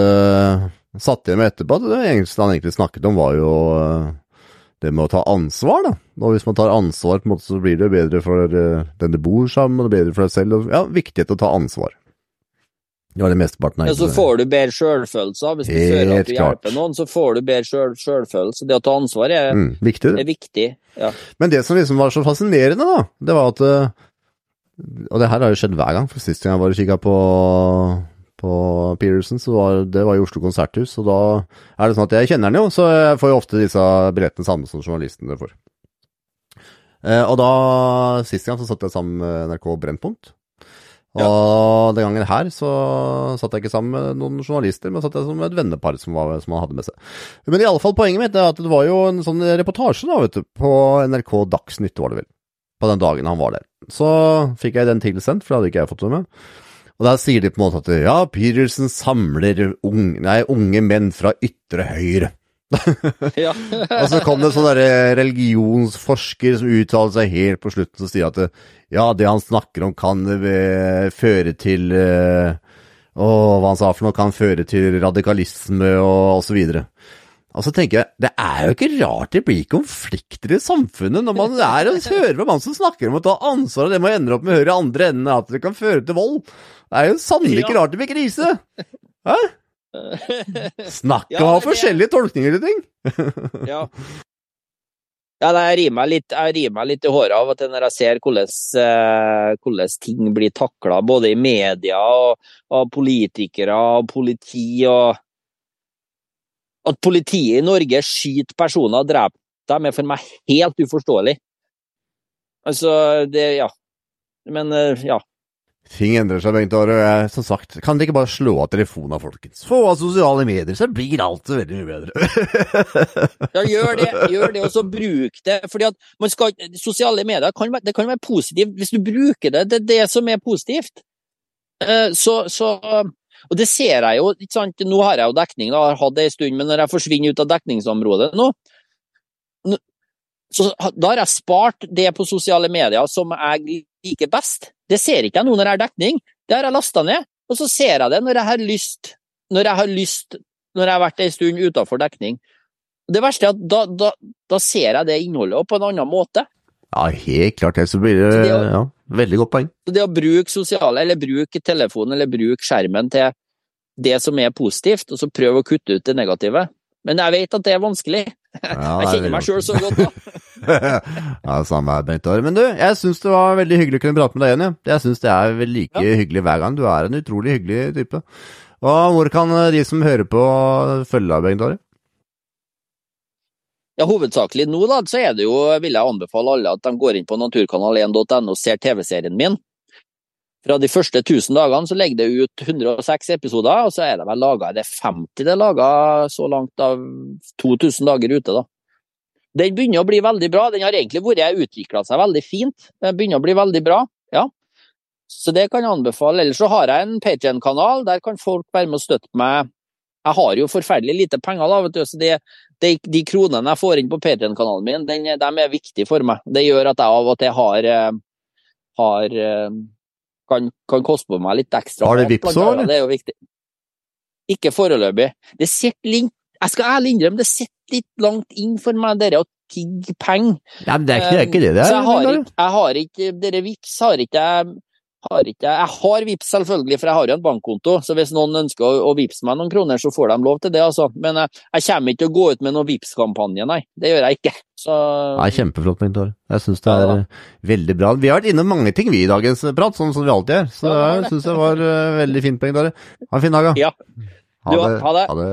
satt igjen med etterpå, det eneste han egentlig snakket om, var jo det med å ta ansvar, da. Og hvis man tar ansvar, på en måte, så blir det bedre for uh, den du bor sammen og det er bedre for deg selv. Og, ja, viktighet å ta ansvar. Det var det mesteparten av Ja, så får du bedre sjølfølelse. Hvis du Helt føler at du hjelper noen, så får du bedre sjølfølelse. Det å ta ansvar er, mm, viktig, er viktig. Ja. Men det som liksom var så fascinerende, da, det var at uh, Og det her har jo skjedd hver gang, for sist gang jeg var og kikka på på Peterson, så var, det var i Oslo konserthus. Og da er det sånn at jeg kjenner den jo, så jeg får jo ofte disse billettene samme som journalisten får. Eh, og da, sist gang så satt jeg sammen med NRK Brennpunkt. Og ja. den gangen her så satt jeg ikke sammen med noen journalister, men satt jeg som et vennepar som, var, som han hadde med seg. Men i alle fall poenget mitt er at det var jo en sånn reportasje da, vet du, på NRK Dagsnytt, var det vel. På den dagen han var der. Så fikk jeg den tilsendt, for det hadde ikke jeg fått med meg. Og da sier de på en måte at ja, Peterson samler unge, nei, unge menn fra ytre høyre. og så kom det en sånn religionsforsker som uttaler seg helt på slutten og sier at ja, det han snakker om kan uh, føre til uh, Å, hva han sa for noe, kan føre til radikalisme og, osv. Og så tenker jeg, det er jo ikke rart det blir konflikter i samfunnet når man er og hører på mann som snakker om å ta ansvar, og det må ende opp med å høre i andre enden at det kan føre til vold. Det er jo sannelig ikke rart det blir krise! Hæ? Snakk om å ha forskjellige tolkninger til ting! ja. Ja, jeg rir meg litt, litt i håret av at når jeg ser hvordan, eh, hvordan ting blir takla, både i media og av politikere og politi og at politiet i Norge skyter personer og dreper dem, er for meg helt uforståelig. Altså, det Ja. Men, eh, ja. Ting endrer seg, Bengt Are. jeg, Som sagt, kan dere ikke bare slå av telefonen, folkens? Få av sosiale medier, så blir alt veldig mye bedre. Ja, gjør det, gjør det, og så bruk det. fordi at man skal, Sosiale medier kan være, det kan være positivt hvis du bruker det. Det er det som er positivt. Eh, Så, så Og det ser jeg jo. ikke sant? Nå har jeg jo dekning, da, har hatt det en stund, men når jeg forsvinner ut av dekningsområdet nå- så da har jeg spart det på sosiale medier som jeg liker best. Det ser ikke jeg nå når jeg har dekning. Det har jeg lasta ned, og så ser jeg det når jeg har lyst, når jeg har lyst, når jeg har vært en stund utafor dekning. Det verste er at da, da, da ser jeg det innholdet på en annen måte. Ja, helt klart det. Så blir det, Så det å- ja, veldig godt poeng. Så det å bruke sosiale, eller bruke telefonen eller bruke skjermen til det som er positivt, og så prøve å kutte ut det negative. Men jeg vet at det er vanskelig. Ja, Jeg er kjenner meg sjøl så godt da. ja, samme her, Bengt Are. Men du, jeg syns det var veldig hyggelig å kunne prate med deg igjen. Ja. Jeg syns det er vel like hyggelig hver gang. Du er en utrolig hyggelig type. Og hvor kan de som hører på, følge deg, Bengt Are? Ja, hovedsakelig nå da, så er det jo, vil jeg anbefale alle at de går inn på naturkanal1.no og ser TV-serien min. Fra de første 1000 dagene så legger det ut 106 episoder, og så er det vel laga det er 50 det er laga så langt av 2000 dager ute, da. Den begynner å bli veldig bra. Den har egentlig vært utvikla seg veldig fint. Den begynner å bli veldig bra, ja. Så det kan jeg anbefale. Ellers så har jeg en Patrion-kanal, der kan folk være med og støtte meg. Jeg har jo forferdelig lite penger, da, vet du, så det, de, de kronene jeg får inn på Patrion-kanalen min, den, de er viktige for meg. Det gjør at jeg av og til har, eh, har eh, kan, kan koste på meg litt ekstra. Har du Vipps òg, eller? Er. Ikke foreløpig. Det sitter litt Jeg skal ærlig innrømme, det sitter litt langt inn for meg, dette å tigge penger. Men det er ikke det, er ikke det det er. Så jeg har ikke, jeg har ikke Dere Vipps har ikke jeg har ikke, jeg har Vipps selvfølgelig, for jeg har jo en bankkonto. Så hvis noen ønsker å, å vippse meg noen kroner, så får de lov til det. altså. Men jeg, jeg kommer ikke til å gå ut med noen Vipps-kampanje, nei. Det gjør jeg ikke. Så Nei, kjempeflott, Bengt. Jeg syns det er da. eh, veldig bra. Vi har vært innom mange ting vi i dagens prat, sånn som vi alltid gjør. Så Ja, det jeg syns det var eh, veldig fint, Bengt. Ha en fin dag, da. ja. Ha det. ha det. Ha det.